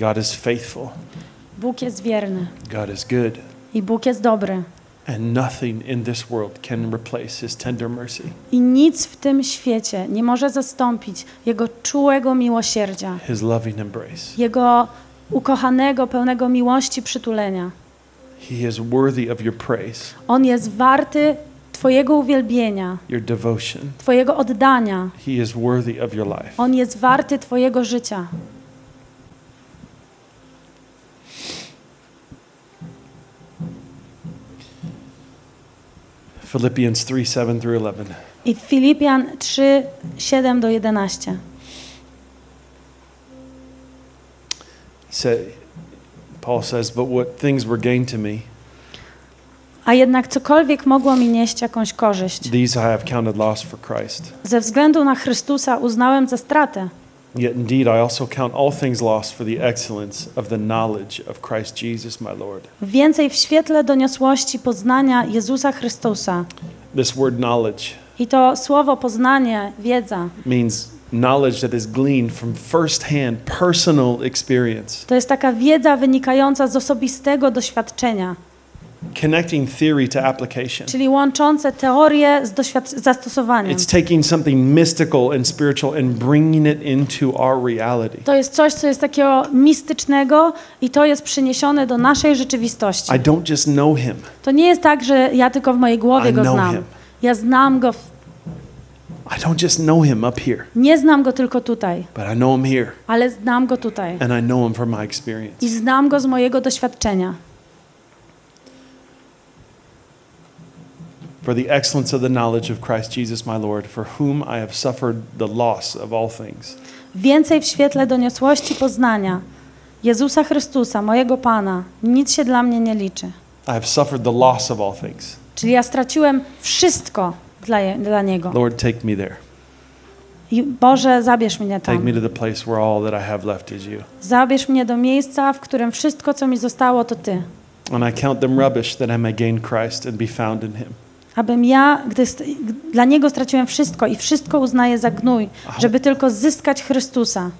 God is faithful. Bóg jest wierny God is good. i Bóg jest dobry. And nothing in this world can replace His tender mercy, I nic w tym świecie nie może zastąpić Jego czułego miłosierdzia, His loving embrace. Jego ukochanego, pełnego miłości przytulenia. He is worthy of your praise, On jest warty Twojego uwielbienia, your devotion. Twojego oddania. He is worthy of your life. On jest warty Twojego życia. Philippians 3 7 through 11. I Filipian 3, 7 do 11. Say, Paul says, But what things were gained to me, A jednak cokolwiek mogło mi nieść jakąś korzyść, these I have counted loss for Christ. ze względu na Chrystusa uznałem za stratę. Yet indeed I also count all things lost for the excellence of the knowledge of Christ Jesus my Lord. Więcej w świetle doniosłości poznania Jezusa Chrystusa. This word knowledge I to słowo poznanie, wiedza, means knowledge that is gleaned from first-hand personal experience, to jest taka wiedza wynikająca z osobistego doświadczenia, connecting theory to application. czyli łączące teorię z doświad- zastosowaniem. It's taking something mystical and spiritual and bringing it into our reality. To jest coś, co jest takiego mistycznego i to jest przyniesione do naszej rzeczywistości. I don't just know him. To nie jest tak, że ja tylko w mojej głowie I go know znam. him. Ja znam go, w- I don't just know him up here, nie znam go tylko tutaj, but I know him here ale znam go tutaj. and I know him from my experience. I znam go z mojego doświadczenia. For the excellence of the knowledge of Christ Jesus my Lord, for whom I have suffered the loss of all things, Więcej w świetle doniosłości poznania Jezusa Chrystusa, mojego Pana, nic się dla mnie nie liczy. I have suffered the loss of all things. Czyli ja straciłem wszystko dla, je, dla Niego. Lord, take me there. I Boże, zabierz mnie Take tam. me to the place where all that I have left is you. Zabierz mnie do miejsca, w którym wszystko, co mi zostało, to Ty. And I count them rubbish that I may gain Christ and be found in him. Abym ja, gdy dla Niego straciłem wszystko i wszystko uznaję za gnój, żeby tylko zyskać Chrystusa.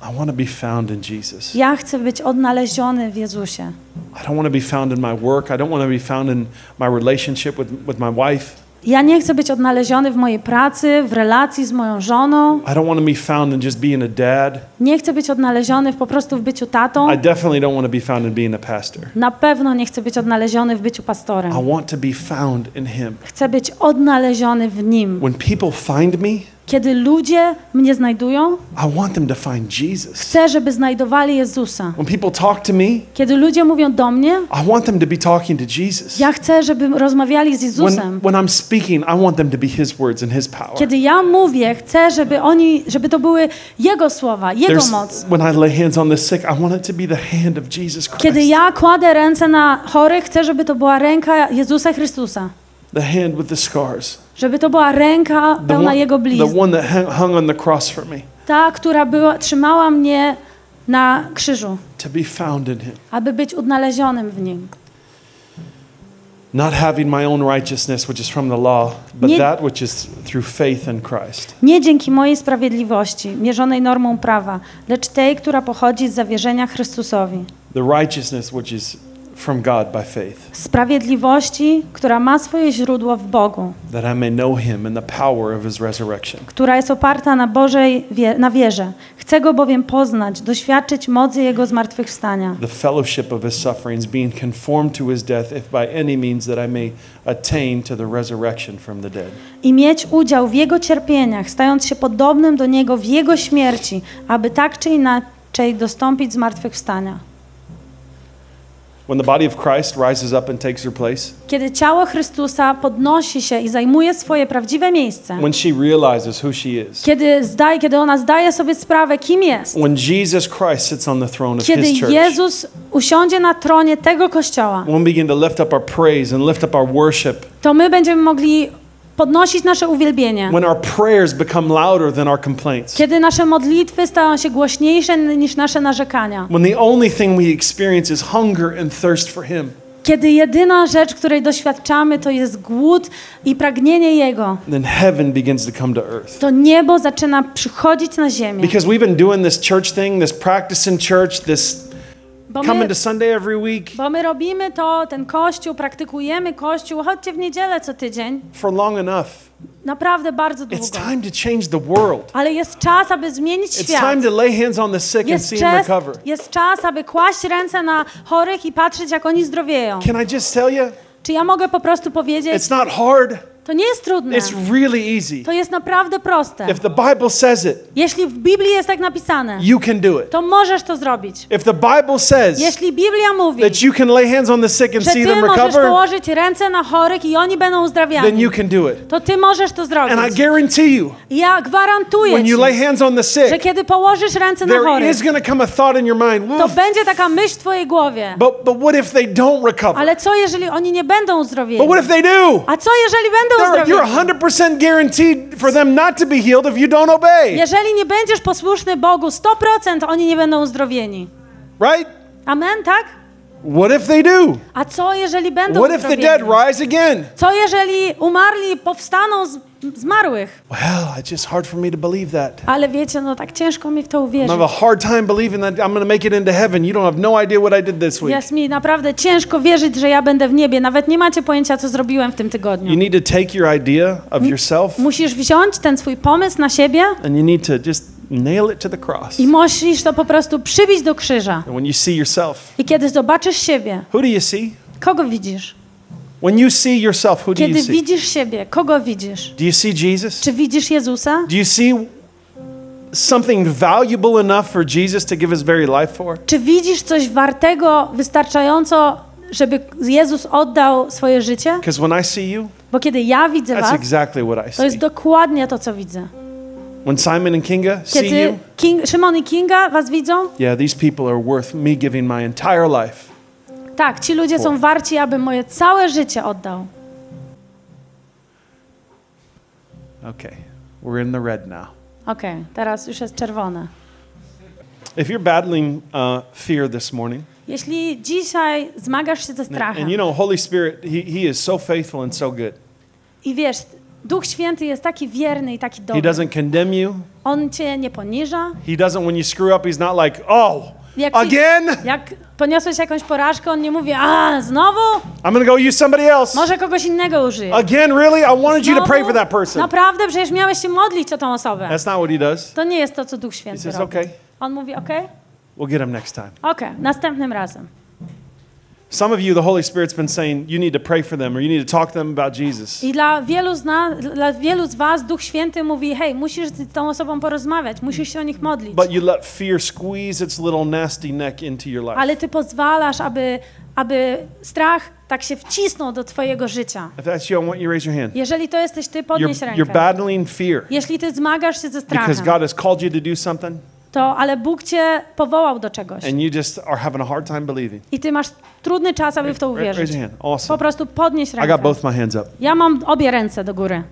Ja chcę być odnaleziony w Jezusie. I don't want to be found in my work. I don't want to be found in my relationship with, with my wife. Ja nie chcę być odnaleziony w mojej pracy, w relacji z moją żoną. I don't want to be found in just being a dad. Nie chcę być odnaleziony w po prostu w byciu tatą. I definitely don't want to be found in being a pastor. Na pewno nie chcę być odnaleziony w byciu pastorem. I want to be found in him. Chcę być odnaleziony w Nim. When people find me, Kiedy ludzie mnie znajdują, I want them to find Jesus. chcę, żeby znajdowali Jezusa. When people talk to me, Kiedy ludzie mówią do mnie, I want them to be talking to Jesus. ja chcę, żeby rozmawiali z When, Jezusem. when I'm speaking, I want them to be his words and his power. Kiedy ja mówię, chcę, żeby oni, żeby to były Jego słowa, Jego There's- moc. when I lay hands on the sick, I want it to be the hand of Jesus Kiedy ja kładę ręce na chorych, chcę, żeby to była ręka Jezusa Chrystusa. The hand with the scars. Żeby to była ręka The pełna one, Jego the blizn. one that hung- hung on the cross for me. Ta, która była, trzymała mnie na krzyżu, To be found in him. aby być odnalezionym w Nim. Not having my own righteousness, which is from the law, but Nie- that which is through faith in Christ. Nie dzięki mojej sprawiedliwości, mierzonej normą prawa, lecz tej, która pochodzi z zawierzenia Chrystusowi. The righteousness which is from God by faith, Sprawiedliwości, która ma swoje źródło w Bogu, that I may know him and the power of his resurrection. która jest oparta na Bożej na wierze. Chcę go bowiem poznać, doświadczyć mocy jego zmartwychwstania. the fellowship of his sufferings, being conformed to his death, if by any means that I may attain to the resurrection from the dead. i mieć udział w Jego cierpieniach, stając się podobnym do Niego w Jego śmierci, aby tak czy inaczej dostąpić zmartwychwstania. When the body of Christ rises up and takes her place, Kiedy ciało Chrystusa podnosi się i zajmuje swoje prawdziwe miejsce, when she realizes who she is, kiedy, zdaje, kiedy ona zdaje sobie sprawę, kim jest, when Jesus Christ sits on the throne of kiedy his church, Jezus usiądzie na tronie tego kościoła, when we begin to lift up our praise and lift up our worship, to my będziemy mogli podnosić nasze uwielbienie. when our prayers become louder than our complaints, Kiedy nasze modlitwy stają się głośniejsze niż nasze narzekania. when the only thing we experience is hunger and thirst for him, Kiedy jedyna rzecz, której doświadczamy, to jest głód i pragnienie Jego, then heaven begins to come to earth. to niebo zaczyna przychodzić na ziemię. Because we've been doing this church thing, this practice in church, this Bo coming my, to Sunday every week bo my robimy to, ten kościół, praktykujemy kościół, chodźcie w niedzielę co tydzień, for long enough. naprawdę bardzo It's długo. time to change the world. Ale jest czas, aby zmienić It's świat. time to lay hands on the sick and see them czas, recover. jest czas, aby kłaść ręce na chorych i patrzeć, jak oni zdrowieją. Can I just tell you, Czy ja mogę po prostu powiedzieć, it's not hard, to nie jest trudne, it's really easy. to jest naprawdę proste. If the Bible says it, Jeśli w Biblii jest tak napisane, you can do it. to możesz to zrobić. If the Bible says Jeśli Biblia mówi, that you can lay hands on the sick and że see them możesz recover, położyć ręce na chorych i oni będą then uzdrawiani, you can do it. to ty możesz to And I zrobić. guarantee you, ja gwarantuję when you lay hands on the że sick, kiedy położysz ręce na there chorych, is going to come a thought in your mind, to "Oof, będzie taka myśl w twojej głowie. but, but what if they don't recover? Ale co jeżeli oni nie będą uzdrowieni? But what if they do? A co jeżeli będą You're uzdrowieni? 100% guaranteed for them not to be healed if you don't obey. Jeżeli nie będziesz posłuszny Bogu, 100% oni nie będą uzdrowieni. Right? Amen, tak? What if they do? A co jeżeli będą What if the dead rise again? Co jeżeli umarli powstaną z zmarłych? Well, it's just hard for me to believe that. Ale wiecie, no tak ciężko mi w to I uwierzyć. have a hard time believing that I'm going to make it into heaven. You don't have no idea what I did this week. Jest mi naprawdę ciężko wierzyć, że ja będę w niebie. Nawet nie macie pojęcia, co zrobiłem w tym You tygodniu. need to take your idea of yourself Musisz wziąć ten swój pomysł na siebie and you need to just nail it to the cross. i musisz to po prostu przybić do krzyża. And when you see yourself, I kiedy zobaczysz siebie, who do you see? kogo widzisz? When you see yourself, who do you Kiedy see? widzisz siebie, kogo widzisz? Do you see Jesus? Czy widzisz Jezusa? Do you see something valuable enough for Jesus to give his very life for? Czy widzisz coś wartego wystarczająco, żeby Jezus oddał swoje życie? Because when I see you, Bo kiedy ja widzę that's was, exactly what I to jest see. dokładnie to, co widzę. When Simon and Kinga see Kiedy you, King, Szymon i Kinga was widzą, yeah, these people are worth me giving my entire life. Tak, ci ludzie są warci, abym moje całe życie oddał. Okay, we're in the red now. Okej, teraz już jest czerwone. If you're battling uh, fear this morning, Jeśli dzisiaj zmagasz się ze strachem and you know, Holy Spirit, he, he is so faithful and so good. i wiesz, Duch Święty jest taki wierny i taki He dobry. doesn't condemn you. On cię nie poniża. He doesn't, when you screw up, he's not like, oh, Jak, again? jak poniosłeś jakąś porażkę, on nie mówi, a znowu? I'm going to go use somebody else. Może kogoś innego użyje. Again, really? I wanted you to pray for that person. Naprawdę, przecież miałeś się modlić o tą osobę. That's not what he does. To nie jest to, co Duch He Święty says, robi. okay, On mówi, okej, we'll get him next time. okej, następnym razem. Some of you, the Holy Spirit's been saying you need to pray for them or you need to talk to them about Jesus. I dla wielu, z nas, dla wielu z was Duch Święty mówi, hej, musisz z tą osobą porozmawiać, musisz się o nich modlić. But you let fear squeeze its little nasty neck into your life. Ale ty pozwalasz, aby, aby strach tak się wcisnął do twojego życia. If that's you, I want you to raise your hand. Jeżeli to jesteś ty, podnieś You're, rękę. you're battling fear Jeśli ty zmagasz się ze because strachem, God has called you to do something to ale Bóg cię powołał do czegoś. and you just are having a hard time believing. I ty masz trudny czas, aby w to Raise uwierzyć. your hand. Po Awesome. prostu podnieś I rękę. got both my hands up. Ja mam obie ręce do góry.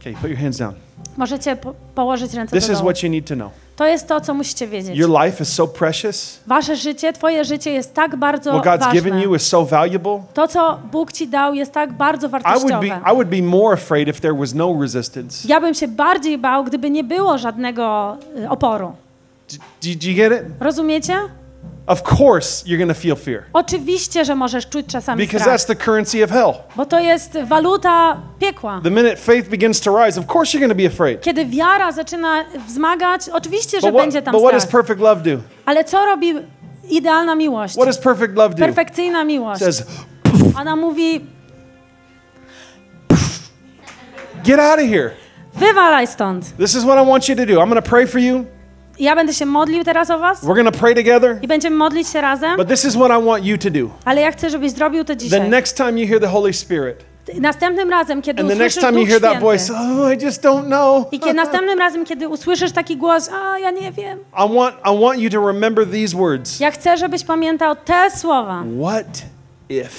Okay, put your hands down. Możecie po położyć ręce This do is dołu. what you need to know. To jest to, co musicie wiedzieć. Your life is so precious. Wasze życie, twoje życie jest tak bardzo What God's given ważne. you is so valuable. To, co Bóg ci dał, jest tak bardzo I would be wartościowe. I would be more afraid if there was no resistance. Ja bym się bardziej bał, gdyby nie było żadnego y, oporu. Do, do, you get it? Rozumiecie? Of course you're to feel fear Oczywiście, że możesz czuć czasami because strach, that's the currency of hell. bo to jest waluta piekła. The minute faith begins to rise, of course you're to be afraid. Kiedy wiara zaczyna wzmagać, oczywiście, że But będzie what, tam but what does strach. perfect love do? Ale co robi idealna miłość? What does perfect love do? Perfekcyjna miłość. says, Ona mówi, "Get out of here. wywalaj stąd. This is what I want you to do. I'm to pray for you. Ja będę się modlił teraz o was We're going to pray together. i będziemy modlić się razem, But this is what I want you to do. ale ja chcę, żebyś zrobił to The dzisiaj. next time you hear the Holy Spirit, Następnym razem, kiedy and the next usłyszysz time voice, oh, I just don't know. i kiedy następnym razem, kiedy usłyszysz taki głos, a ja nie wiem, I want I want you to remember these words. ja chcę, żebyś pamiętał te słowa. What if?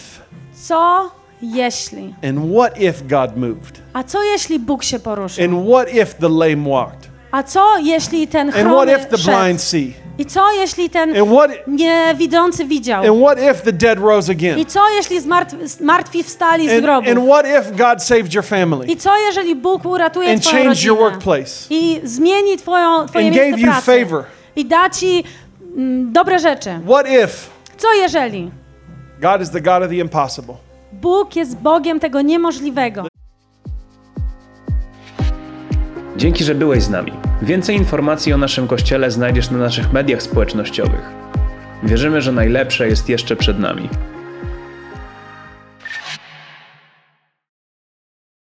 Co jeśli? And what if God moved? A co jeśli Bóg się poruszył? And what if the lame walked? A co jeśli ten And what chromy if the szedł? blind see? I co jeśli ten And what niewidzący widział? and what if the dead rose again? I co jeśli zmartw- martwi wstali z And, grobów? and what if God saved your family I co jeżeli Bóg uratuje and twoją changed your rodzinę? workplace I zmieni twoją, twoje and miejsce you pracy? favor? I da ci mm, dobre rzeczy. What if Co jeżeli? God is the God of the impossible? Bóg jest Bogiem tego niemożliwego. Dzięki, że byłeś z nami. Więcej informacji o naszym kościele znajdziesz na naszych mediach społecznościowych. Wierzymy, że najlepsze jest jeszcze przed nami.